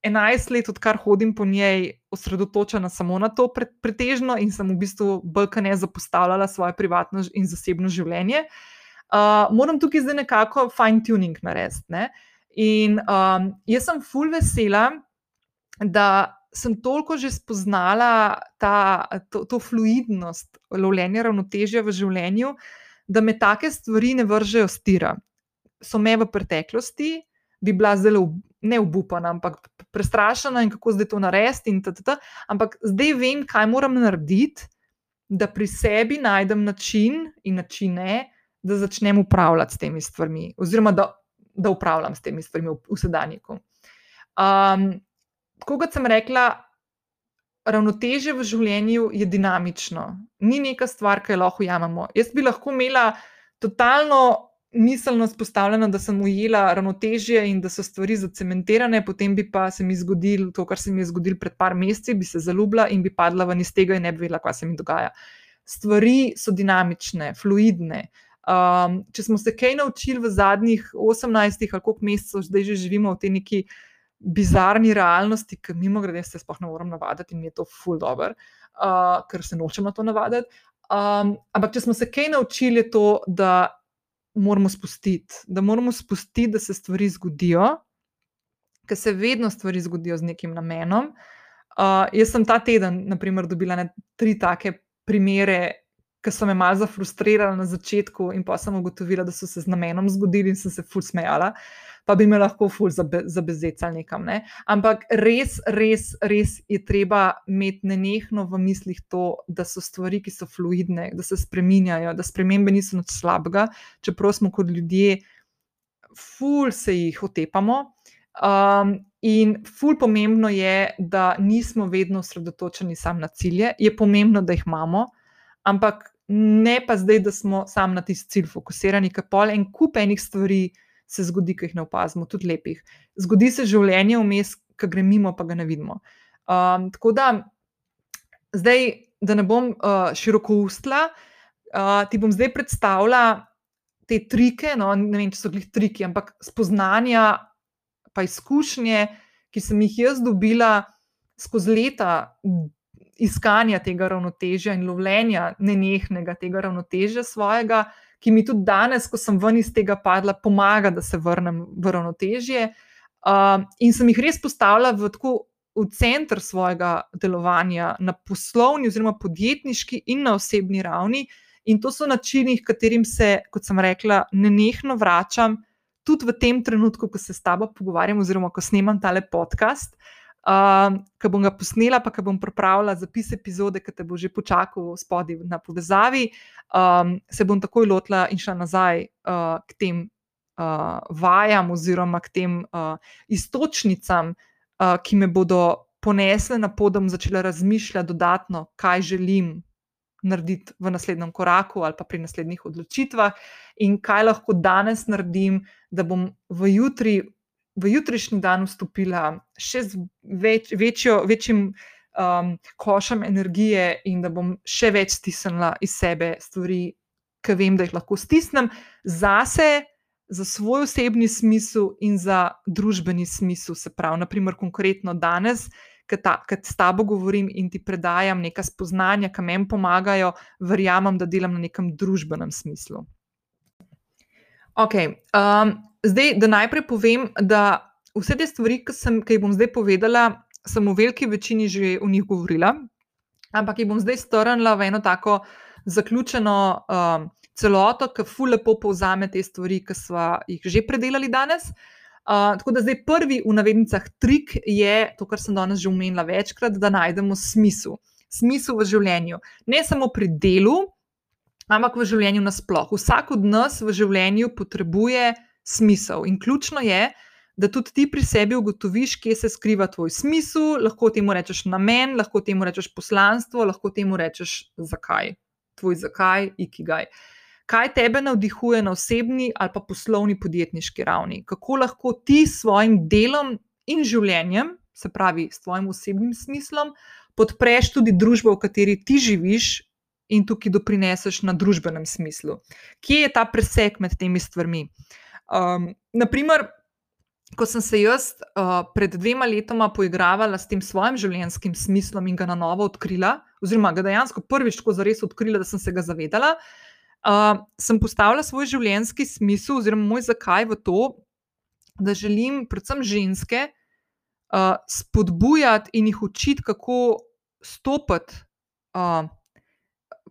11 let, odkar hodim po njej, osredotočena samo na to, pretežno, in sem v bistvu bolj kot ne zapostavljala svoje privatno in zasebno življenje. Uh, moram tukaj zdaj nekako fine tuning narediti. In um, jaz sem full vesela, da sem toliko že spoznala ta, to, to fluidnost, lovljenje ravnotežja v življenju, da me take stvari ne vržejo stira. So me v preteklosti, bi bila zelo ne obupana, ampak prestrašena in kako zdaj to narediti. Ampak zdaj vem, kaj moram narediti, da pri sebi najdem način in načine, da začnem upravljati s temi stvarmi, oziroma da, da upravljam s temi stvarmi v, v sedanjiku. Um, kot sem rekla, ravnoteže v življenju je dinamično, ni neka stvar, ki jo lahko ujamemo. Jaz bi lahko imela totalno miselno spostavljeno, da sem ujela ravnotežje in da so stvari zacementirane, potem bi pa se mi zgodilo to, kar se mi je zgodilo pred par meseci, bi se zaljubila in bi padla ven iz tega in ne bi vedela, kaj se mi dogaja. Stvari so dinamične, fluidne. Um, če smo se kaj naučili v zadnjih 18 ali koliko mesecev, zdaj že živimo v tej neki bizarni realnosti, ki mimo grede se sploh ne morem navaditi in mi je to ful dobr, uh, ker se nočem na to navaditi. Um, ampak če smo se kaj naučili, je to, da moramo spustiti, da moramo spustiti, da se stvari zgodijo, ker se vedno stvari zgodijo z nekim namenom. Uh, jaz sem ta teden, naprimer, dobila ne, tri take primere ki so me malo zafrustrirali na začetku, in pa sem ugotovila, da so se z namenom zgodili in sem se ful smejala, pa bi me lahko ful zabezecali nekam. Ne? Ampak res, res, res je treba imeti nenehno v mislih to, da so stvari, ki so fluidne, da se spreminjajo, da spremembe niso nič slabega, čeprav smo kot ljudje, ful se jih otepamo. Um, in ful pomembno je, da nismo vedno osredotočeni samo na cilje, je pomembno, da jih imamo ampak ne pa zdaj, da smo samo na tisti cilj fokusirani, ker pol en kup enih stvari se zgodi, ki jih ne opazimo, tudi lepih. Zgodi se življenje vmes, ki gre mimo, pa ga ne vidimo. Um, tako da, zdaj, da ne bom uh, široko ustla, uh, ti bom zdaj predstavila te trike, no, ne vem, če so jih triki, ampak spoznanja, pa izkušnje, ki sem jih jaz dobila skozi leta iskanja tega ravnotežja in lovljenja nenehnega tega ravnotežja svojega, ki mi tudi danes, ko sem ven iz tega padla, pomaga, da se vrnem v ravnotežje. Uh, in sem jih res postavila v tako. V center svojega delovanja, na poslovni, oziroma podjetniški in na osebni ravni, in to so načini, katerim se, kot sem rekla, nenehno vračam, tudi v tem trenutku, ko se s tabo pogovarjam, oziroma ko snemam tale podcast. Uh, Um, ki bom ga posnela, pa ki bom pripravila zapis epizode, ki te bo že počakal spodaj na povezavi, um, se bom takoj lotila in šla nazaj uh, k tem uh, vajam oziroma k tem uh, istočnicam, uh, ki me bodo ponesle na pot, da bom začela razmišljati dodatno, kaj želim narediti v naslednjem koraku ali pa pri naslednjih odločitvah in kaj lahko danes naredim, da bom v jutri v jutrišnji dan vstopila še z več, večjo, večjim um, košem energije in da bom še več stisnila iz sebe stvari, ki vem, da jih lahko stisnem zase, za svoj osebni smisel in za družbeni smisel. Se pravi, naprimer, konkretno danes. Ker s tabo govorim in ti predajam neka spoznanja, ki meni pomagajo, verjamem, da delam na nekem družbenem smislu. Okay, um, zdaj, da najprej povem, da vse te stvari, ki, sem, ki jih bom zdaj povedala, sem v veliki večini že o njih govorila, ampak jih bom zdaj strnila v eno tako zaključeno um, celoto, ki fu lepo povzame te stvari, ki smo jih že predelali danes. Uh, tako da zdaj prvi v navednicah trik je to, kar sem danes že omenila večkrat, da najdemo smisel. Smisel v življenju. Ne samo pri delu, ampak v življenju nasploh. Vsak od nas v življenju potrebuje smisel. In ključno je, da tudi ti pri sebi ugotoviš, kje se skriva tvoj smisel, lahko temu rečeš namen, lahko temu rečeš poslanstvo, lahko temu rečeš zakaj. Tvoj zakaj, ikigaj. Kaj tebe navdihuje na osebni ali pa poslovni podjetniški ravni? Kako lahko ti s svojim delom in življenjem, se pravi s tvojim osebnim smislom, podpreš tudi družbo, v kateri ti živiš in tukaj doprineseš na družbenem smislu? Kje je ta presek med temi stvarmi? Um, naprimer, ko sem se jaz uh, pred dvema letoma poigravala s tem svojim življenjskim smislom in ga na novo odkrila, oziroma ga dejansko prvič tako zares odkrila, da sem se ga zavedala, uh, sem postavila svoj življenjski smisel, oziroma moj zakaj v to, da želim predvsem ženske uh, spodbujati in jih učiti, kako stopiti. Uh,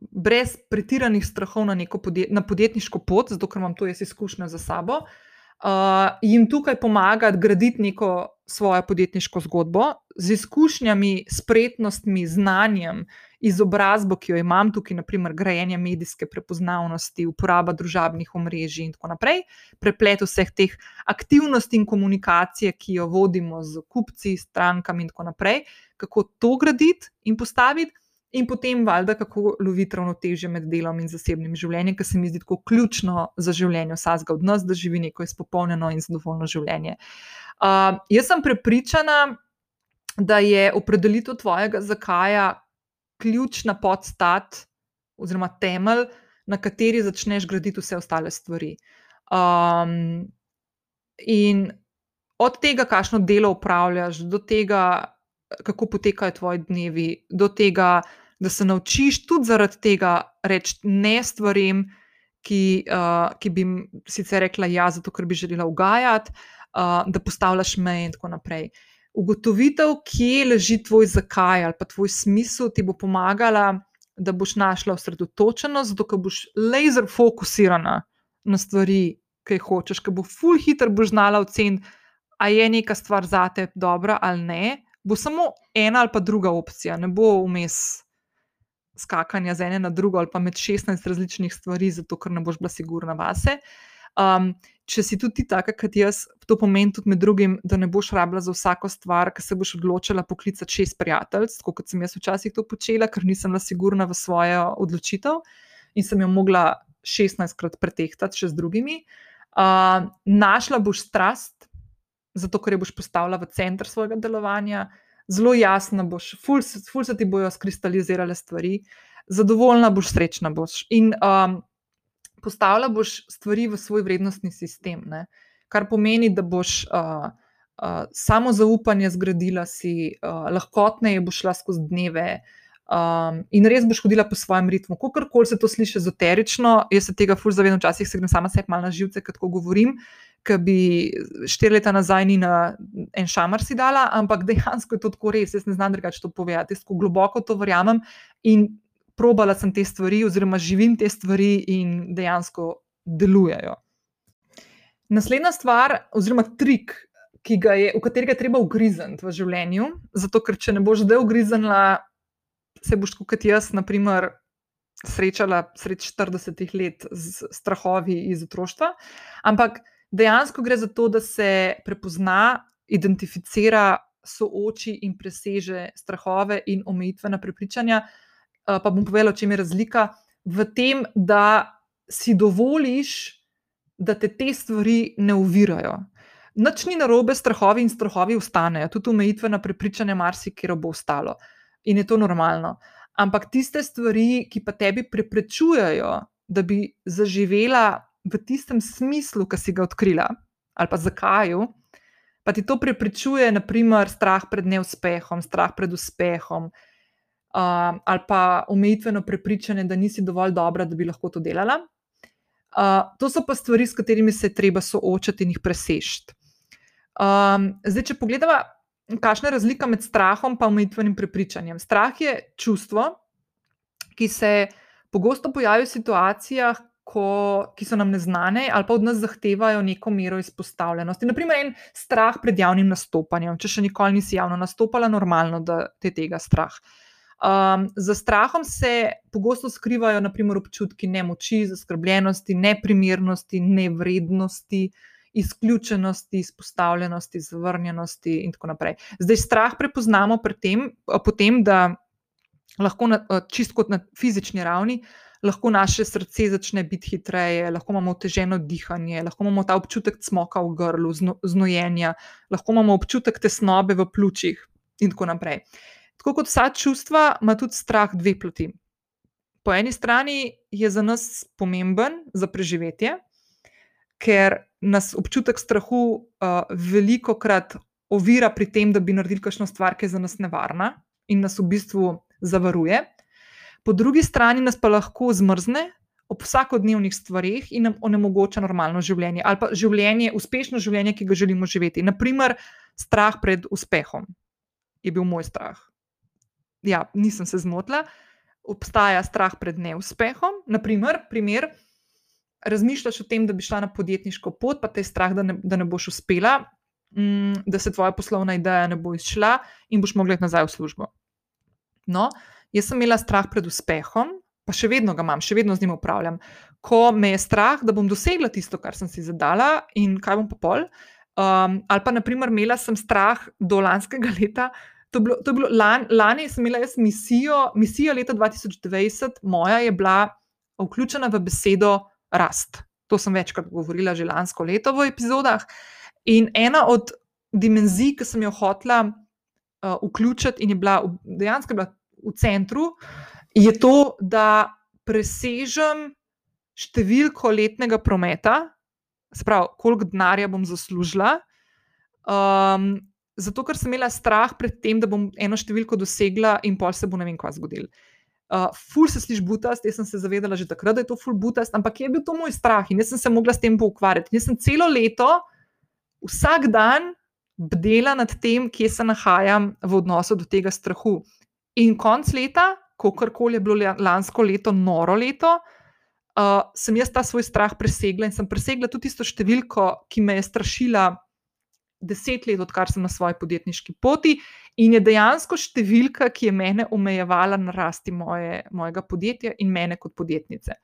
Brez pretiranih strahov na podjet, na podjetniško pot, zato ker imam to jaz izkušnjo za sabo, uh, jim tukaj pomagati graditi neko svojo podjetniško zgodbo z izkušnjami, spretnostmi, znanjem, izobrazbo, ki jo imam tukaj, naprimer, grajenje medijske prepoznavnosti, uporaba družabnih omrežij in tako naprej, preplet vseh teh aktivnosti in komunikacije, ki jo vodimo z kupci, strankami in tako naprej, kako to graditi in postaviti. In potem, valjda, kako loviti ravnotežje med delom in zasebnim življenjem, kar se mi zdi tako ključno za življenje vsakega od nas, da živi neko izpopolnjeno in zadovoljno življenje. Uh, jaz sem prepričana, da je opredelitev tvojega zakaja ključna podstat oziroma temelj, na kateri začneš graditi vse ostale stvari. Um, in od tega, kakšno delo upravljaš, do tega, kako potekajo tvoji dnevi, do tega, da se naučiš tudi zaradi tega reči ne stvarem, ki, uh, ki bi jim sicer rekla ja, zato ker bi želela ugajati, uh, da postavljaš meje in tako naprej. Ugotovitev, kje leži tvoj zakaj ali pa tvoj smisel, ti bo pomagala, da boš našla osredotočenost, zato ker boš laser fokusirana na stvari, ki jih hočeš, ker bo full hitro boš znala oceniti, a je neka stvar zate dobra ali ne bo samo ena ali pa druga opcija, ne bo vmes skakanja z ene na drugo ali pa med 16 različnih stvari, zato ker ne boš bila sigurna vase. Um, če si tudi taka, kot jaz, to pomeni tudi med drugim, da ne boš rabila za vsako stvar, ki se boš odločila poklicati šest prijateljstv, kot sem jaz včasih to počela, ker nisem bila sigurna v svojo odločitev in sem jo mogla 16krat pretehtati še z drugimi. Uh, našla boš strast, zato ker jo boš postavila v center svojega delovanja, zelo jasno boš, ful, ful se ti bojo skristalizirale stvari, zadovoljna boš, srečna boš. In um, postavila boš stvari v svoj vrednostni sistem, ne? kar pomeni, da boš uh, uh, samo zaupanje zgradila, si uh, lahkotneje boš šla skozi dneve. Um, in res boš hodila po svojem ritmu. Kakorkoli se to sliši ezoterično, jaz se tega fulj zavedam, včasih se grem sama sebi malo na živce, kako govorim, ki bi štiri leta nazaj ni na en šamar si dala, ampak dejansko je to tako res. Jaz ne znam drugače to povedati. Jaz globoko to verjamem in probala sem te stvari, oziroma živim te stvari in dejansko delujejo. Naslednja stvar, oziroma trik, je, v katerega je treba ugrizniti v življenju, zato ker če ne boš zdaj ugriznila, se boš kot jaz, naprimer. Srečala sred 40 let z strahovi iz otroštva, ampak dejansko gre za to, da se prepozna, identificira, sooči in preseže strahove in omejitvena prepričanja. Eh, pa bom povedala, čem je razlika v tem, da si dovoliš, da te te stvari ne uvirajo. Noč ni narobe, strahovi in strahovi ostanejo, tudi omejitvena prepričanja, marsikaj bo ostalo in je to normalno. Ampak tiste stvari, ki pa tebi preprečujejo, da bi zaživela v tistem smislu, ki si ga odkrila, ali pa zakaj, pa ti to preprečuje, naprimer, strah pred neuspehom, strah pred uspehom, uh, ali pa omejitveno prepričanje, da nisi dovolj dobra, da bi lahko to delala. Uh, to so pa stvari, s katerimi se je treba soočati in jih presežiti. Um, zdaj, če pogledamo, kakšna je razlika med strahom in omejitvenim prepričanjem. Strah je čustvo, ki se pogosto pojavi v situacijah, ko, ki so nam neznane ali pa od nas zahtevajo neko mero izpostavljenosti. Naprimer, en strah pred javnim nastopanjem. Če še nikoli nisi javno nastopala, normalno, da te tega strah. Um, za strahom se pogosto skrivajo naprimer, občutki nemoči, zaskrbljenosti, neprimernosti, nevrednosti, izključenosti, izpostavljenosti, zavrnjenosti in tako naprej. Zdaj, strah prepoznamo tem, potem, da lahko na, čist kot na fizični ravni lahko naše srce začne biti hitreje, lahko imamo oteženo dihanje, lahko imamo ta občutek smoka v grlu, zno, znojenja, lahko imamo občutek tesnobe v pljučih in tako naprej. Tako kot vsa čustva, ima tudi strah dve plati. Po eni strani je za nas pomemben za preživetje, ker nas občutek strahu uh, veliko krat ovira pri tem, da bi naredili kakšno stvar, ki je za nas nevarna in nas v bistvu zavaruje po drugi strani nas pa lahko zmrzne ob vsakodnevnih stvarih in nam onemogoča normalno življenje ali pa življenje, uspešno življenje, ki ga želimo živeti. Naprimer, strah pred uspehom je bil moj strah. Ja, nisem se zmotila. Obstaja strah pred neuspehom. Naprimer, primer, razmišljaš o tem, da bi šla na podjetniško pot, pa te je strah, da ne, da ne boš uspela, mm, da se tvoja poslovna ideja ne bo izšla in boš mogla nazaj v službo. No, Jaz sem imela strah pred uspehom, pa še vedno ga imam, še vedno z njim upravljam. Ko me je strah, da bom dosegla tisto, kar sem si zadala, in kaj bom pa pol. Um, ali pa, naprimer, imela sem strah do lanskega leta. To je bilo, to je bilo lan, lani, sem imela jaz misijo, misijo leta 2020, moja je bila vključena v besedo rast. To sem večkrat govorila že lansko leto v epizodah. In ena od dimenzij, ki sem jo hotla uh, vključiti, in je bila dejansko bila v centru, je to, da presežem številko letnega prometa, spravo, koliko denarja bom zaslužila. Um, zato, ker sem imela strah pred tem, da bom eno številko dosegla in pol se bo ne vem, kaj zgodil. Uh, ful se sliši butast, jaz sem se zavedala že takrat, da je to ful butast, ampak je bil to moj strah in jaz sem se mogla s tem poukvarjati. Jaz sem celo leto, vsak dan, bdela nad tem, kje se nahajam v odnosu do tega strahu. In konc leta, ko karkoli je bilo lansko leto, noro leto, uh, sem jaz ta svoj strah presegla in sem presegla tudi tisto številko, ki me je strašila deset let, odkar sem na svoji podjetniški poti, in je dejansko številka, ki je mene omejevala na rasti moje, mojega podjetja in mene kot podjetnice.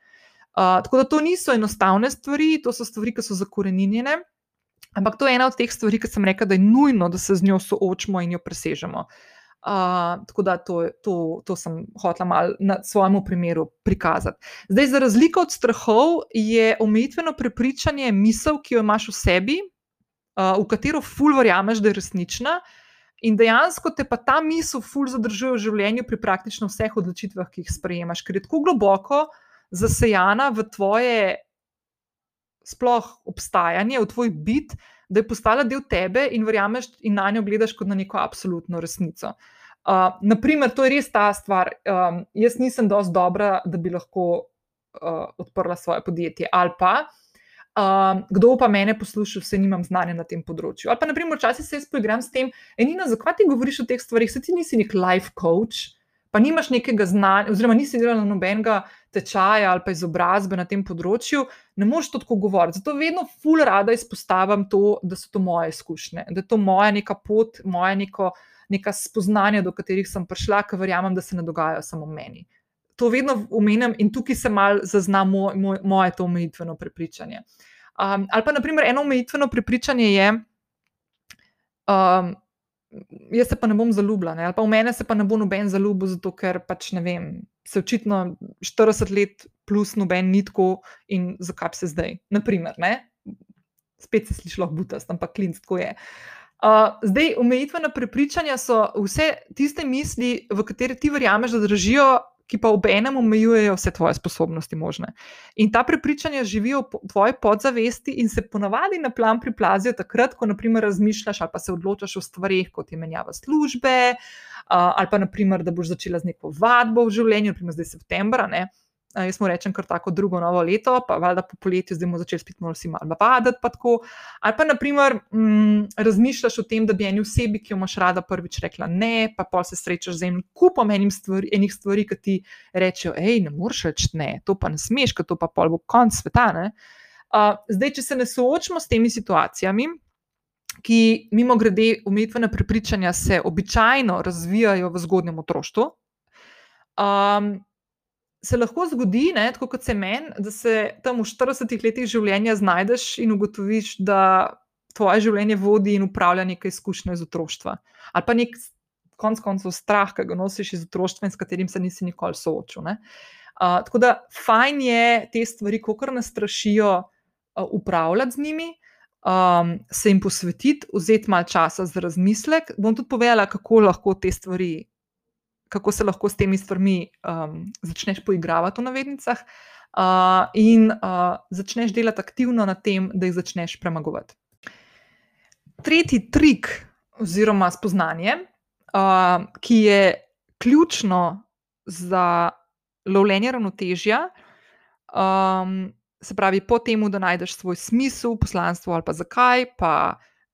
Uh, tako da to niso enostavne stvari, to so stvari, ki so zakorenjene. Ampak to je ena od teh stvari, ki sem rekla, da je nujno, da se z njo soočimo in jo presežemo. Uh, tako da to, to, to sem hotela malo na svojem primeru prikazati. Zdaj, za razliko od strahov, je omejitveno prepričanje misel, ki jo imaš v sebi, uh, v katero ful verjameš, da je resnična, in dejansko te pa ta misel ful zadržuje v življenju pri praktično vseh odločitvah, ki jih sprejemaš, ker je tako globoko zasejana v tvoje sploh obstajanje, v tvoj bit, da je postala del tebe in verjameš in na njo gledaš kot na neko absolutno resnico. Uh, naprimer, to je res ta stvar. Um, jaz nisem dovolj dobra, da bi lahko uh, odprla svoje podjetje. Ali pa, um, kdo pa mene posluša, vse nimam znanja na tem področju. Ali pa, naprimer, včasih se jaz poigram s tem, enina, zakaj ti govoriš o teh stvarih, se ti nisi nek life coach pa nimaš nekega znanja, oziroma nisi delal nobenega tečaja ali pa izobrazbe na tem področju, ne moreš to tako govoriti. Zato vedno ful rada izpostavim to, da so to moje izkušnje, da je to moja neka pot, moja neko, neka spoznanja, do katerih sem prišla, ker verjamem, da se ne dogajajo samo meni. To vedno omenjam in tukaj se mal zazna moj, moj, moje to omejitveno prepričanje. Um, ali pa, naprimer, eno omejitveno prepričanje je, um, jaz se pa ne bom zaljubila, ne? ali pa v mene se pa ne bo noben zaljubil, zato ker pač ne vem, se očitno 40 let plus noben ni tako in zakaj se zdaj. Naprimer, ne? spet se sliši lahko butast, ampak klinc tako je. Uh, zdaj, omejitvena prepričanja so vse tiste misli, v katere ti verjameš, da držijo ki pa ob enem omejujejo vse tvoje sposobnosti možne. In ta prepričanja živijo v tvoji podzavesti in se ponavadi na plan priplazijo takrat, ko naprimer razmišljaš ali pa se odločaš o stvarih, kot je menjava službe, ali pa naprimer, da boš začela z neko vadbo v življenju, naprimer zdaj septembra. Ne? Jaz mu rečem kar tako drugo novo leto, pa valjda po poletju, zdaj bomo začeli spet malo si malo vaditi, pa tako. Ali pa, naprimer, mm, razmišljaš o tem, da bi eni osebi, ki jo imaš rada, prvič rekla ne, pa pol se srečaš z enim kupom enim stvari, enih stvari, ki ti rečejo, hej, ne moreš reči ne, to pa ne smeš, ker to pa pol bo konc sveta. Uh, zdaj, če se ne soočimo s temi situacijami, ki, mimo grede, umetvene prepričanja se običajno razvijajo v zgodnjem otroštvu. Um, se lahko zgodi, ne, tako kot se meni, da se tam v 40 letih življenja znajdeš in ugotoviš, da tvoje življenje vodi in upravlja nekaj izkušnje iz otroštva. Ali pa nek konc koncev strah, ki ga nosiš iz otroštva in s katerim se nisi nikoli soočil. Uh, tako da fajn je te stvari, ko kar nas strašijo, uh, upravljati z njimi. Um, se jim posvetiti, vzeti malo časa za razmislek. Bom tudi povedala, kako lahko te stvari kako se lahko s temi stvarmi um, začneš poigravati v navednicah, uh, in uh, začneš delati aktivno na tem, da jih začneš premagovati. Tretji trik, oziroma spoznanje, uh, ki je ključno za lovljenje ravnotežja, um, se pravi, po tem, da najdeš svoj smisel, poslanstvo ali pa zakaj, pa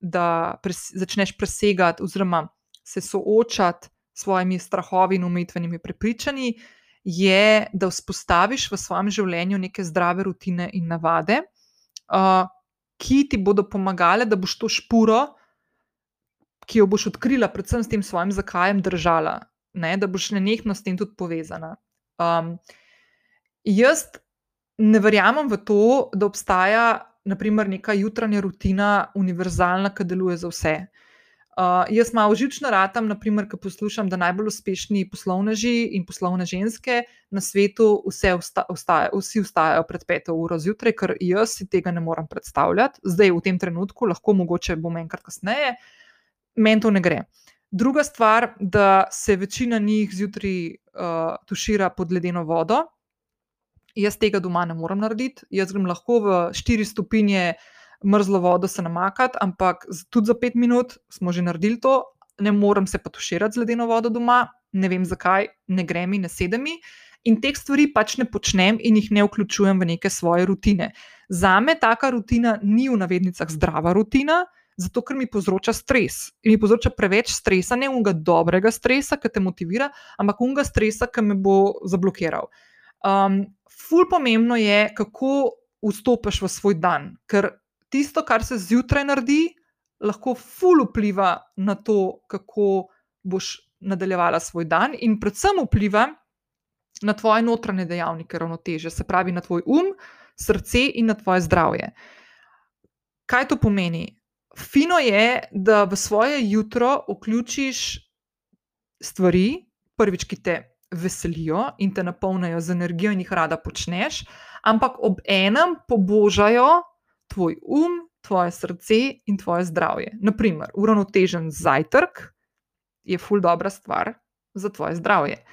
da pres začneš presegati oziroma se soočati svojimi strahovi in umetvenimi prepričanji, je, da vzpostaviš v svojem življenju neke zdrave rutine in navade, uh, ki ti bodo pomagale, da boš to špuro, ki jo boš odkrila, predvsem s tem svojim zakajem, držala, ne? da boš nenehno s tem tudi povezana. Um, jaz ne verjamem v to, da obstaja. Naprimer, neka jutranja rutina, univerzalna, ki deluje za vse. Uh, Uh, jaz malo žično ratam, naprimer, ko poslušam, da najbolj uspešni poslovneži in poslovne ženske na svetu vse vsta, vstaja, vsi vstajajo pred peto uro zjutraj, ker jaz si tega ne morem predstavljati, zdaj v tem trenutku, lahko mogoče bom enkrat kasneje, meni to ne gre. Druga stvar, da se večina njih zjutraj uh, tušira pod ledeno vodo. Jaz tega doma ne morem narediti, jaz grem lahko v 4 stopinje mrzlo vodo se namakati, ampak tudi za pet minut smo že naredili to, ne morem se pa tuširati z ledeno vodo doma, ne vem zakaj, ne gre mi, ne sedem. In teh stvari pač ne počnem in jih ne vključujem v neke svoje rutine. Za me taka rutina ni v navednicah zdrava rutina, zato ker mi povzroča stres. In mi povzroča preveč stresa, ne unga dobrega stresa, ki te motivira, ampak unga stresa, ki me bo zablokiral. Um, ful pomembno je, kako vstopiš v svoj dan, ker tisto, kar se zjutraj naredi, lahko ful vpliva na to, kako boš nadaljevala svoj dan, in predvsem vpliva na tvoje notranje dejavnike ravnoteže, se pravi na tvoj um, srce in na tvoje zdravje. Kaj to pomeni? Fino je, da v svoje jutro vključiš stvari, prvič, ki te veselijo in te napolnijo z energijo in jih rada počneš, ampak ob enem pobožajo tvoj um, tvoje srce in tvoje zdravje. Naprimer, uravnotežen zajtrk je ful dobra stvar za tvoje zdravje.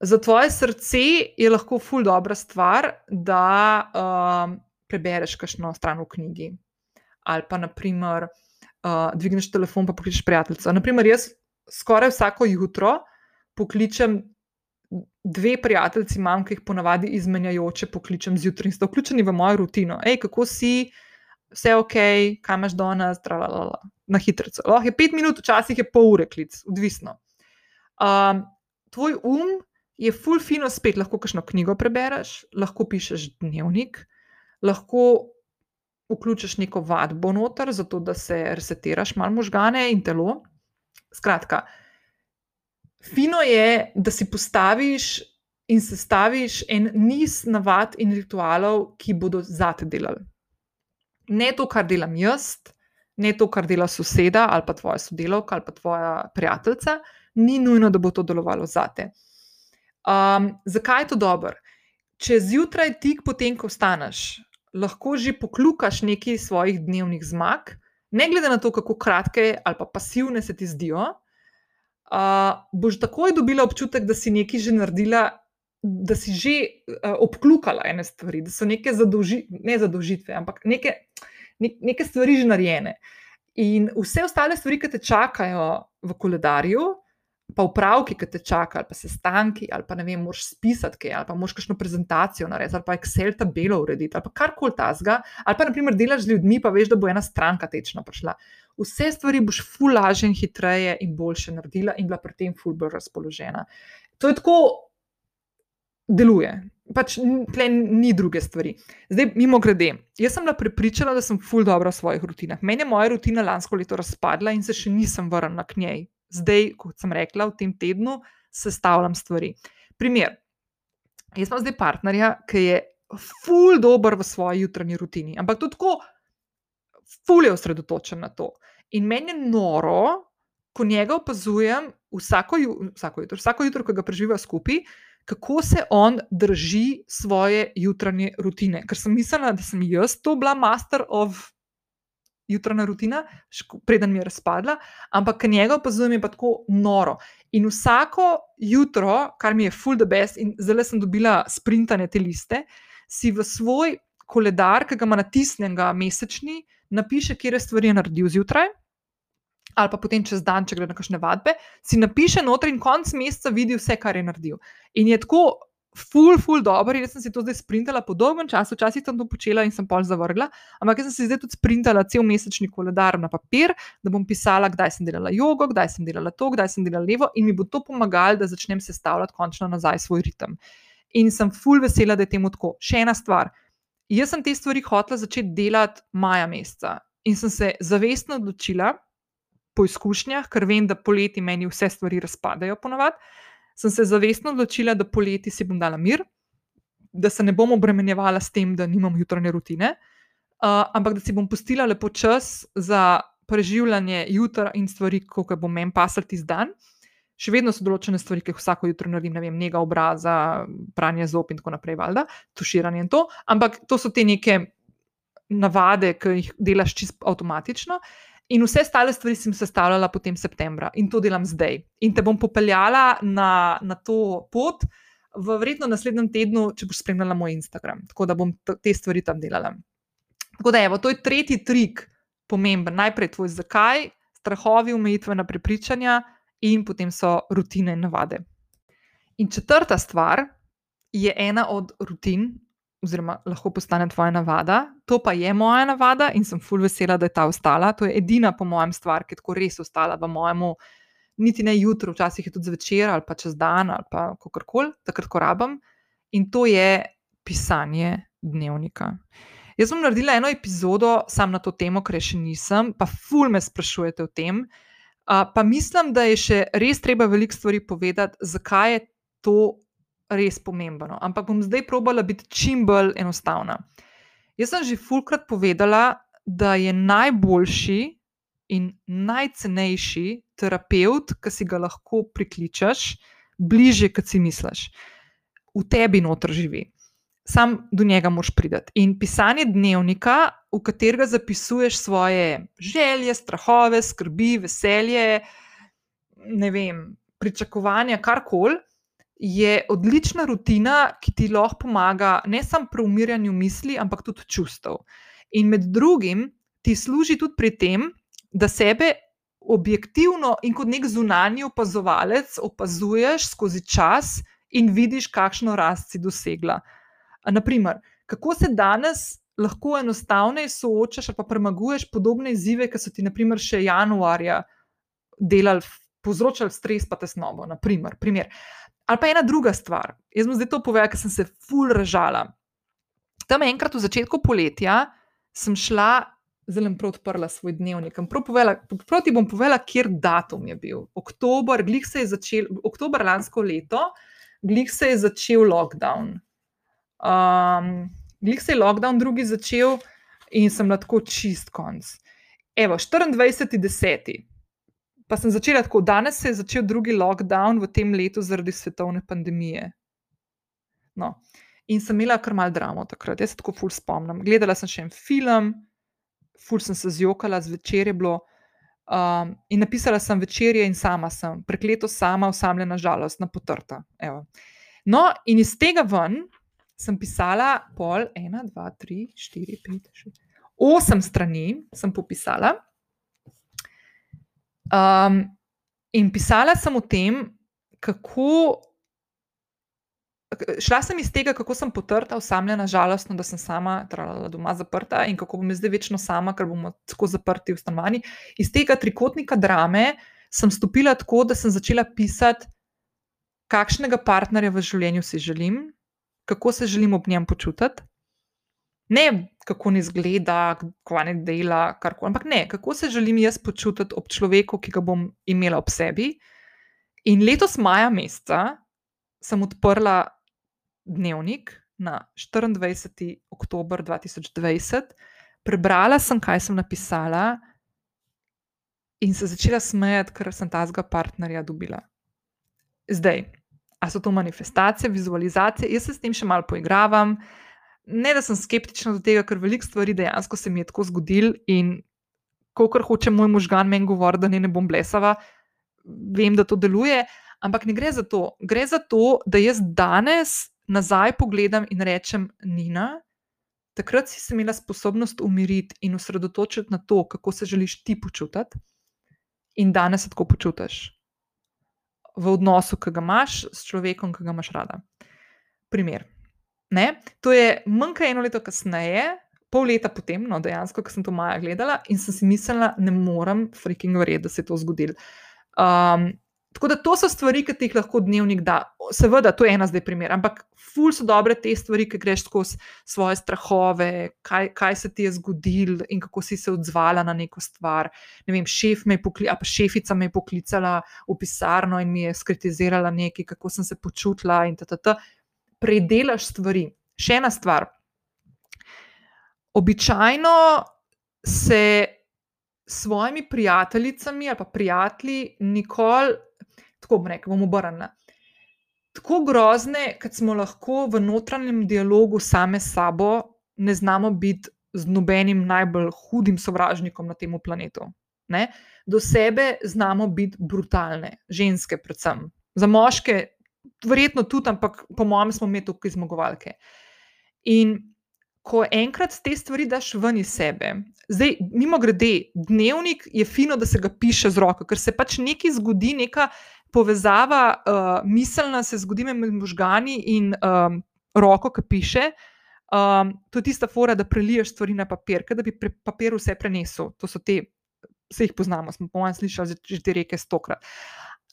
Za tvoje srce je lahko ful dobra stvar, da uh, prebereš kakšno stran v knjigi. Ali pa, naprimer, uh, dvigneš telefon in pokličeš prijateljico. Naprimer, jaz skoraj vsako jutro pokličem dve prijateljici imam, ki jih ponavadi izmenjajoče pokličem zjutraj in sta vključeni v mojo rutino. Ej, kako si, vse ok, kaj imaš danes, na hitro. Lahko je pet minut, včasih je pol ure klic, odvisno. Um, tvoj um je full fino spet, lahko kakšno knjigo prebereš, lahko pišeš dnevnik, lahko vključiš neko vadbo noter, zato da se resetiraš malo možgane in telo. Skratka, Fino je, da si postaviš in sestaviš en niz navad in ritualov, ki bodo zate delali. Ne to, kar delam jaz, ne to, kar dela soseda ali pa tvoja sodelavka ali pa tvoja prijateljica, ni nujno, da bo to delovalo zate. Um, zakaj je to dobro? Če zjutraj tik potem, ko vstaneš, lahko že poklukaš nekaj svojih dnevnih zmag, ne glede na to, kako kratke ali pa pasivne se ti zdijo, uh, boš takoj dobila občutek, da si nekaj že naredila, da si že uh, obklukala ene stvari, da so neke zadolži, ne zadolžitve, ampak neke, ne, neke stvari že narejene. In vse ostale stvari, ki te čakajo v koledarju, pa upravki, ki te čakajo, ali pa sestanki, ali pa ne vem, moš spisati kaj, ali pa moš kakšno prezentacijo narediti, ali pa Excel tabelo urediti, ali pa karkoli tasga, ali pa naprimer delaš z ljudmi, pa veš, da bo ena stranka tečno prišla. Vse stvari boš ful lažje in hitreje in boljše naredila in bila pri tem ful bolj razpoložena. To je tako, deluje. Pač tle ni druge stvari. Zdaj, mimo grede, jaz sem bila prepričana, da sem ful dobro v svojih rutinah. Meni je moja rutina lansko leto razpadla in se še nisem vrnila k njej zdaj, kot sem rekla, v tem tednu sestavljam stvari. Primer. Jaz imam zdaj partnerja, ki je ful dober v svoji jutranji rutini, ampak tudi tako, ful je osredotočen na to. In meni je noro, ko njega opazujem vsako, vsako jutro, vsako jutro, ko ga preživiva skupaj. Kako se on drži svoje jutranje rutine? Ker sem mislila, da sem jaz to bila master of jutranja rutina, preden mi je razpadla, ampak njega opazujem, je pa tako noro. In vsako jutro, kar mi je full the best, in zdaj sem dobila sprintane te liste, si v svoj koledar, ki ga ima natisnjenega mesečni, napiše, kje je stvari naredil zjutraj. Ali pa potem čez dan, če gre na kakšne vadbe, si napiše noter in konc meseca vidi vse, kar je naredil. In je tako ful, ful, dobro. Jaz sem si to zdaj sprintala po dolgem času, včasih sem to počela in sem pol zavrgla, ampak jaz sem si zdaj tudi sprintala cel mesečni koledar na papir, da bom pisala, kdaj sem delala jogo, kdaj sem delala to, kdaj sem delala levo in mi bo to pomagalo, da začnem sestavljati končno nazaj svoj ritem. In sem ful vesela, da je temu tako. Še ena stvar. Jaz sem te stvari hotela začeti delati maja meseca in sem se zavestno odločila. Po izkušnjah, ker vem, da poleti meni vse stvari razpadajo, ponovadi, sem se zavestno odločila, da poleti si bom dala mir, da se ne bom obremenjevala s tem, da nimam jutranje rutine, uh, ampak da si bom pustila lepo čas za preživljanje jutra in stvari, kot bom meni pasati z dan. Še vedno so določene stvari, ki jih vsako jutro naredim, ne vem, njega obraza, pranje zob in tako naprej, valjda, tuširanje in to. Ampak to so te neke navade, ki jih delaš čisto avtomatično. In vse ostale stvari sem sestavljala potem septembra in to delam zdaj. In te bom popeljala na, na to pot v verjetno naslednjem tednu, če boš spremljala moj Instagram. Tako da bom te stvari tam delala. Tako da, evo, to je tretji trik, pomemben. Najprej tvoj zakaj, strahovi, omejitvena prepričanja in potem so rutine in navade. In četrta stvar je ena od rutin, oziroma lahko postane tvoja navada. To pa je moja navada in sem fulj vesela, da je ta ostala. To je edina, po mojem, stvar, ki je tako res ostala v mojemu, niti ne jutro, včasih je tudi zvečer ali pa čez dan ali pa kakorkoli, takrat, ko rabim. In to je pisanje dnevnika. Jaz sem naredila eno epizodo sam na to temo, ker še nisem, pa ful me sprašujete o tem. Uh, pa mislim, da je še res treba veliko stvari povedati, zakaj je to res pomembno. Ampak bom zdaj probala biti čim bolj enostavna. Jaz sem že fulkrat povedala, da je najboljši in najcenejši terapeut, ki si ga lahko prikličeš, bliže, kot si misliš. V tebi noter živi. Sam do njega moš priti. In pisanje dnevnika, v katerega zapisuješ svoje želje, strahove, skrbi, veselje, ne vem, pričakovanja, karkoli, je odlična rutina, ki ti lahko pomaga ne samo pri umirjanju misli, ampak tudi čustev. In med drugim ti služi tudi pri tem, da sebe objektivno in kot nek zunanji opazovalec opazuješ skozi čas in vidiš, kakšno rast si dosegla. Naprimer, kako se danes lahko enostavneje soočaš ali pa premaguješ podobne izzive, ki so ti, naprimer, še januarja delali, povzročali stres, pa tesnobo. Naprimer, primer. Ali pa ena druga stvar. Jaz bom zdaj to povedala, ker sem se ful ražala. Tam enkrat v začetku poletja sem šla, zelo prav odprla svoj dnevnik. Proti bom povedala, kjer datum je bil. Oktober, glih se je začel, oktober lansko leto, glih se je začel lockdown. Um, glih se je lockdown drugi začel in sem na tako čist konc. Evo, 24.10 pa sem začela tako, danes se je začel drugi lockdown v tem letu zaradi svetovne pandemije. No. In sem imela kar mal dramo takrat, jaz se tako ful spomnim. Gledala sem še en film, ful sem se zjokala, zvečer je bilo. Um, in napisala sem večerje, in sama sem, prekleto sama, osamljena žalost, na potrta. Evo. No, in iz tega ven sem pisala pol, ena, dva, tri, štiri, pet, šest, osem strani sem popisala. Um, In pisala sem o tem, kako. Šla sem iz tega, kako sem potrta, osamljena, žalostna, da sem sama trala doma zaprta in kako bom zdaj večno sama, ker bomo tako zaprti v stanovanju. Iz tega trikotnika drame sem stopila tako, da sem začela pisati, kakšnega partnerja v življenju si želim, kako se želim ob njem počutiti. Ne, kako ne izgleda, kako ne dela, karkoli, ampak ne, kako se želim jaz počutiti ob človeku, ki ga bom imela ob sebi. In letos, maja meseca, sem odprla dnevnik na 24. oktober 2020, prebrala sem, kaj sem napisala, in se začela smejati, ker sem tazga partnerja dobila. Zdaj, a so to manifestacije, vizualizacije, jaz se s tem še malo poigravam. Ne, da sem skeptična do tega, ker veliko stvari dejansko se mi je tako zgodil in ko kar hoče moj možgan meni govoriti, da ne, ne bom blesava, vem, da to deluje, ampak ne gre za to. Gre za to, da jaz danes nazaj pogledam in rečem, Nina, takrat si se imela sposobnost umiriti in osredotočiti na to, kako se želiš ti počutiti, in danes se tako počutiš v odnosu, ki ga imaš s človekom, ki ga imaš rada. Primer. Ne? To je manj kot eno leto kasneje, pol leta potem, no, dejansko, ko sem to Maja gledala in sem si mislila, ne morem, freaking verjeti, da se je to zgodilo. Um, Tako da to so stvari, ki ti jih lahko dnevnik da. Seveda, to je ena zdaj primer, ampak ful so dobre te stvari, ki greš skozi svoje strahove, kaj, kaj se ti je zgodilo in kako si se odzvala na neko stvar. Ne vem, šef me je poklicala, pa šefica me je poklicala v pisarno in mi je skritizirala nekaj, kako sem se počutila in tako. Predelaš stvari. Še ena stvar. Običajno se s svojimi prijateljicami ali pa prijatelji nikoli tako bom rekel, bom obrnila. Tako grozne, kot smo lahko v notranjem dialogu same s sabo, ne znamo biti z nobenim najbolj hudim sovražnikom na tem planetu. Ne? Do sebe znamo biti brutalne, ženske, predvsem. Za moške, verjetno tudi, ampak po mojem, smo mi tukaj zmagovalke. In ko enkrat te stvari daš ven iz sebe, zdaj, mimo grede, dnevnik je fino, da se ga piše z roko, ker se pač nekaj zgodi, neka povezava uh, miselna se zgodi med možgani in um, roko, ki piše. Um, to je tista fora, da preliješ stvari na papir, da bi pre, papir vse prenesel. To so te, vse jih poznamo, smo po mojem slišali že te reke stokrat.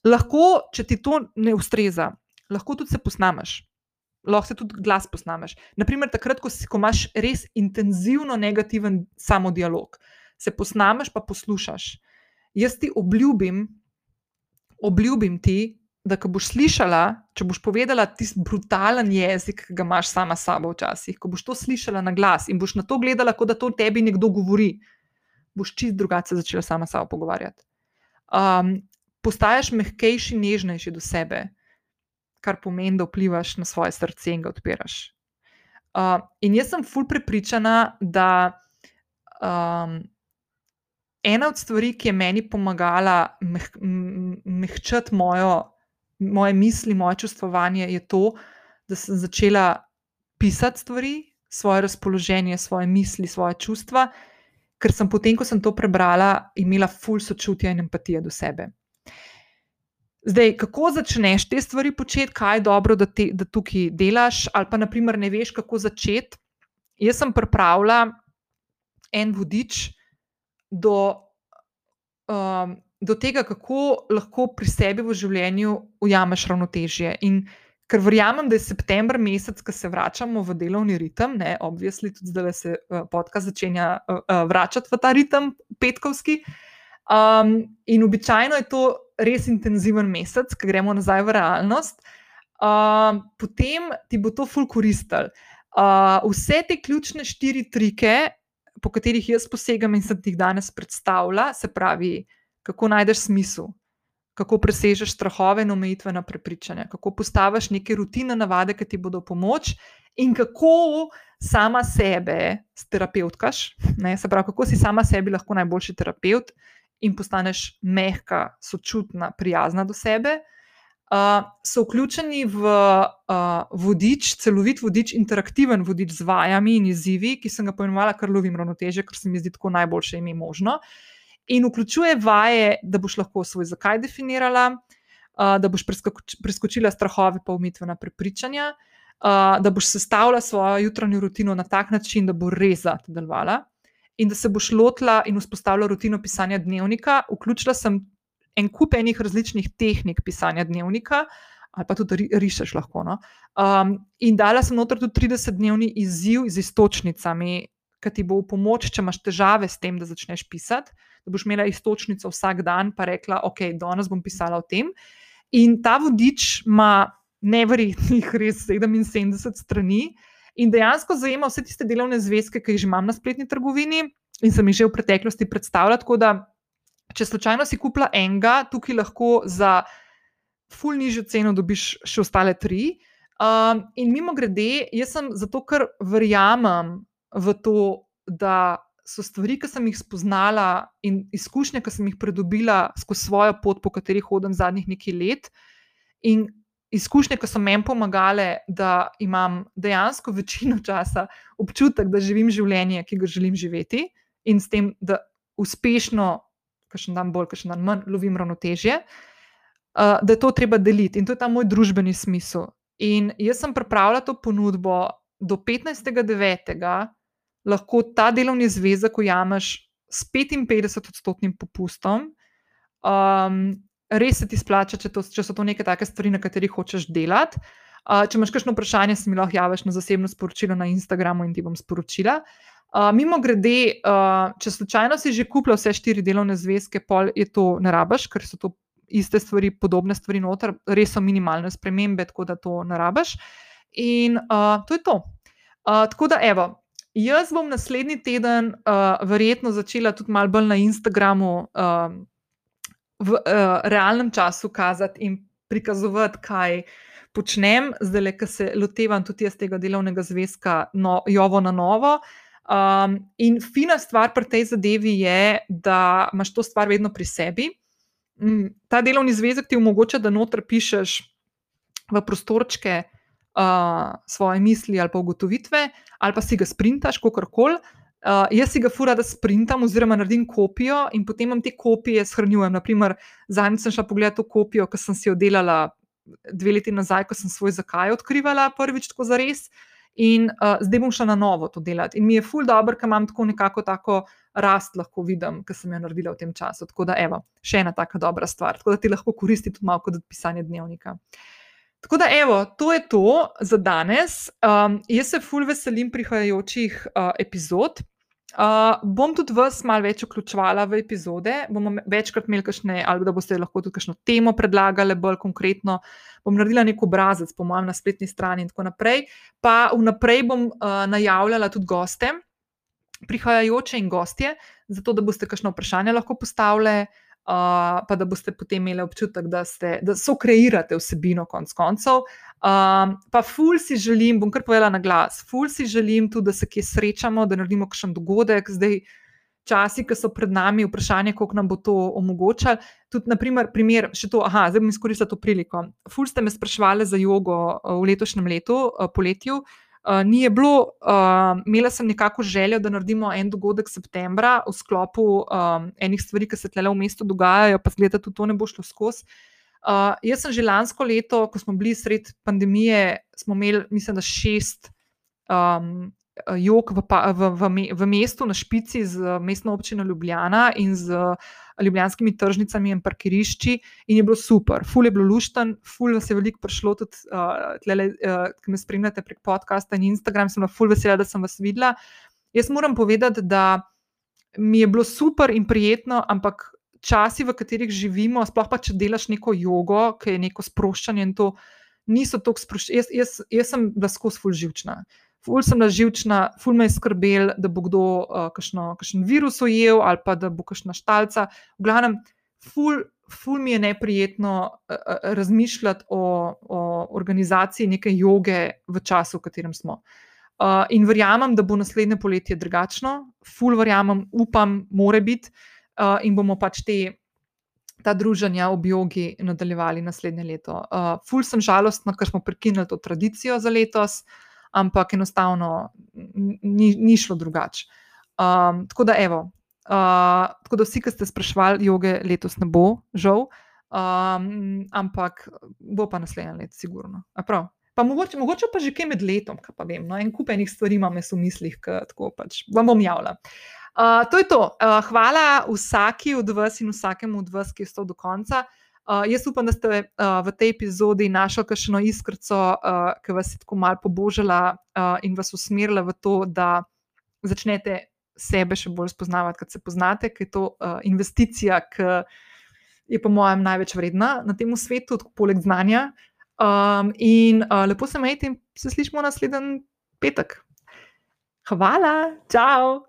Lahko, če ti to ne ustreza, lahko tudi se posnameš. Lahko se tudi glas posnameš. Naprimer, takrat, ko, si, ko imaš res intenzivno negativen samodialog, se posnameš, pa poslušaš. Jaz ti obljubim, obljubim ti, da ko boš slišala, če boš povedala tisti brutalen jezik, ki ga imaš sama s sabo včasih, ko boš to slišala na glas in boš na to gledala, kot da to tebi nekdo govori, boš čist drugače začela sama s sabo pogovarjati. Um, postaješ mehkejši, nežnejši do sebe, kar pomeni, da vplivaš na svoje srce in ga odpiraš. Uh, in jaz sem fulj prepričana, da um, ena od stvari, ki je meni pomagala meh, mehčati mojo, moje misli, moje čustvovanje, je to, da sem začela pisati stvari, svoje razpoloženje, svoje misli, svoje čustva, ker sem potem, ko sem to prebrala, imela ful sočutja in empatije do sebe. Zdaj, kako začneš te stvari početi, kaj je dobro, da, te, da tukaj delaš, ali pa naprimer ne veš, kako začeti. Jaz sem pripravila en vodič, do, um, do tega, kako lahko pri sebi v življenju ujameš ravnotežje. In ker verjamem, da je september mesec, ko se vračamo v delovni ritem, ne, obvisli tudi zdaj se uh, podcast začenja uh, uh, vračati v ta ritem, petkovski. Um, in običajno je to res intenziven mesec, ki gremo nazaj v realnost, uh, potem ti bo to ful koristil. Uh, vse te ključne štiri trike, po katerih jaz posegam in sem ti jih danes predstavila, se pravi, kako najdeš smisel, kako presežeš strahove in omejitvena prepričanja, kako postaviš neke rutine, navade, ki ti bodo pomoč, in kako sama sebe sterapeutkaš, ne, se pravi, kako si sama sebi lahko najboljši terapeut in postaneš mehka, sočutna, prijazna do sebe so vključeni v uh, vodič, celovit vodič, interaktiven vodič z vajami in izzivi, ki sem ga poimenovala kar lovim ravnoteže, ker se mi zdi tako najboljše ime možno. In vključuje vaje, da boš lahko svoj zakaj definirala, uh, da boš preskočila strahove, pa umitvena prepričanja, uh, da boš sestavila svojo jutranjo rutino na tak način, da bo res zate delovala. In da se boš lotila in vzpostavila rutino pisanja dnevnika. Vključila sem en kup enih različnih tehnik pisanja dnevnika, ali pa tudi rišeš lahko. No? Um, in dala sem noter tudi 30-dnevni izziv z istočnicami, ki ti bo v pomoč, če imaš težave s tem, da začneš pisati. Da boš imela istočnico vsak dan, pa rekla, ok, danes bom pisala o tem. In ta vodič ima nevrjetnih, res 77 strani. In dejansko zajema vse tiste delovne zvezke, ki jih že imam na spletni trgovini in sem jih že v preteklosti predstavljala. Tako da, če slučajno si kupila enega, tukaj lahko za ful nižjo ceno dobiš še ostale tri. Um, in mimo grede, jaz sem zato, ker verjamem v to, da so stvari, ki sem jih spoznala in izkušnje, ki sem jih pridobila skozi svojo pot, po kateri hodim zadnjih nekaj let, in izkušnje, ki so meni pomagale, da imam dejansko večino časa občutek, da živim življenje, ki ga želim živeti, in s tem, da uspešno, kakšen dan bolj, kakšen dan manj, lovim ravnotežje. Uh, da je to treba deliti in to je ta moj družbeni smisel. In jaz sem pripravila to ponudbo do 15.9. lahko ta delovni zvezek ujameš s 55-odstotnim popustom. Um, res se ti splača, če, to, če so to neke take stvari, na katerih hočeš delati. Uh, če imaš kakšno vprašanje, se mi lahko javiš na zasebno sporočilo na Instagramu in ti bom sporočila. Uh, mimo grede, uh, če slučajno si že kupila vse štiri delovne zvezke, pol je to ne rabaš, ker so to iste stvari, podobne stvari noter, res so minimalne spremembe, tako da to narabaš. In uh, to je to. Uh, tako da, evo, jaz bom naslednji teden uh, verjetno začela tudi malo bolj na Instagramu uh, v uh, realnem času kazati in prikazovati, kaj. Počnem, zdaj le, ki se lotevam tudi jaz tega delovnega zvezka, no, jovo na novo. Um, in fina stvar pri tej zadevi je, da imaš to stvar vedno pri sebi. Mm, ta delovni zvezek ti omogoča, da noter pišeš v prostorčke uh, svoje misli ali pa ugotovitve, ali pa si ga sprintaš, kako koli. Uh, jaz si ga fura, da sprintam, oziroma naredim kopijo in potem imam te kopije shranjujem. Naprimer, zadnjič sem šla pogledat to kopijo, ki sem si jo delala dve leti nazaj, ko sem svoj zakaj odkrivala prvič tako za res. In uh, zdaj bom šla na novo to delati. In mi je ful dobro, ker imam tako nekako tako rast lahko vidim, ki sem jo naredila v tem času. Tako da, evo, še ena taka dobra stvar, tako da ti lahko koristi tudi malo kot pisanje dnevnika. Tako da, evo, to je to za danes. Um, jaz se ful veselim prihajajočih uh, epizod. Uh, bom tudi vas malo več vključevala v epizode, bomo večkrat imeli kakšne, ali da boste lahko tudi kakšno temo predlagali, bolj konkretno. Bom naredila nek obrazec, po mojem, na spletni strani in tako naprej. Pa vnaprej bom uh, najavljala tudi goste, prihajajoče in gostje, zato da boste kakšno vprašanje lahko postavili, uh, pa da boste potem imeli občutek, da, ste, da so kreirate vsebino, konc koncev. Um, pa ful si želim, bom kar povedala na glas, ful si želim tudi, da se kje srečamo, da naredimo kakšen dogodek. Zdaj, časi, ki so pred nami, vprašanje, kako nam bo to omogočalo. Tudi, naprimer, primer, še to, aha, zdaj bom izkoristila to priliko. Ful ste me sprašvali za jogo v letošnjem letu, poletju. Uh, ni je bilo, uh, imela sem nekako željo, da naredimo en dogodek septembra v sklopu um, enih stvari, ki se tle v mestu dogajajo, pa zgleda, da to ne bo šlo skozi. Uh, jaz sem že lansko leto, ko smo bili sred pandemije, smo imeli, mislim, da šest um, jog v, v, v, v mestu, na špici z mestno občino Ljubljana in z ljubljanskimi tržnicami in parkirišči, in je bilo super, ful je bilo lušten, ful vas je veliko prišlo, tudi uh, tlele, uh, ki me spremljate prek podcasta in Instagram, sem ful vesela, da sem vas videla. Jaz moram povedati, da mi je bilo super in prijetno, ampak časi, v katerih živimo, sploh pa če delaš neko jogo, ki je neko sproščanje in to niso tako sproščene. Jaz, jaz, jaz sem bila skozi ful živčna ful sem naživčna, ful me je skrbel, da bo kdo uh, kakšen virus ujel ali pa da bo kakšna štalca. V glavnem, ful, ful mi je neprijetno uh, razmišljati o, o organizaciji neke joge v času, v katerem smo. Uh, in verjamem, da bo naslednje poletje drugačno, ful verjamem, upam, more biti uh, in bomo pač te. Ta druženja ob jogi nadaljevali naslednje leto. Uh, ful sem žalostna, ker smo prekinili to tradicijo za letos, uh, ampak enostavno ni, ni šlo drugače. Um, tako da, evo, Uh, tako da vsi, ki ste sprašvali, joge letos ne bo, žal, um, ampak bo pa naslednje leto, sigurno. Pa mogoče, mogoče pa že kaj med letom, kaj pa vem. No, en kup enih stvari imam v mislih, tako pač vam bom javila. Uh, to je to. Uh, hvala vsaki od vas in vsakemu od vas, ki stal do konca. Uh, jaz upam, da ste uh, v tej epizodi našli kakšno iskrco, uh, ki vas je tako malo pobožala uh, in vas usmerila v to, da začnete sebe še bolj spoznavati, kot se poznate, ker je to uh, investicija, ki je, po mojem, največ vredna na tem svetu, poleg znanja. Um, in uh, lepo se majte in se slišmo naslednji petek. Hvala, čau!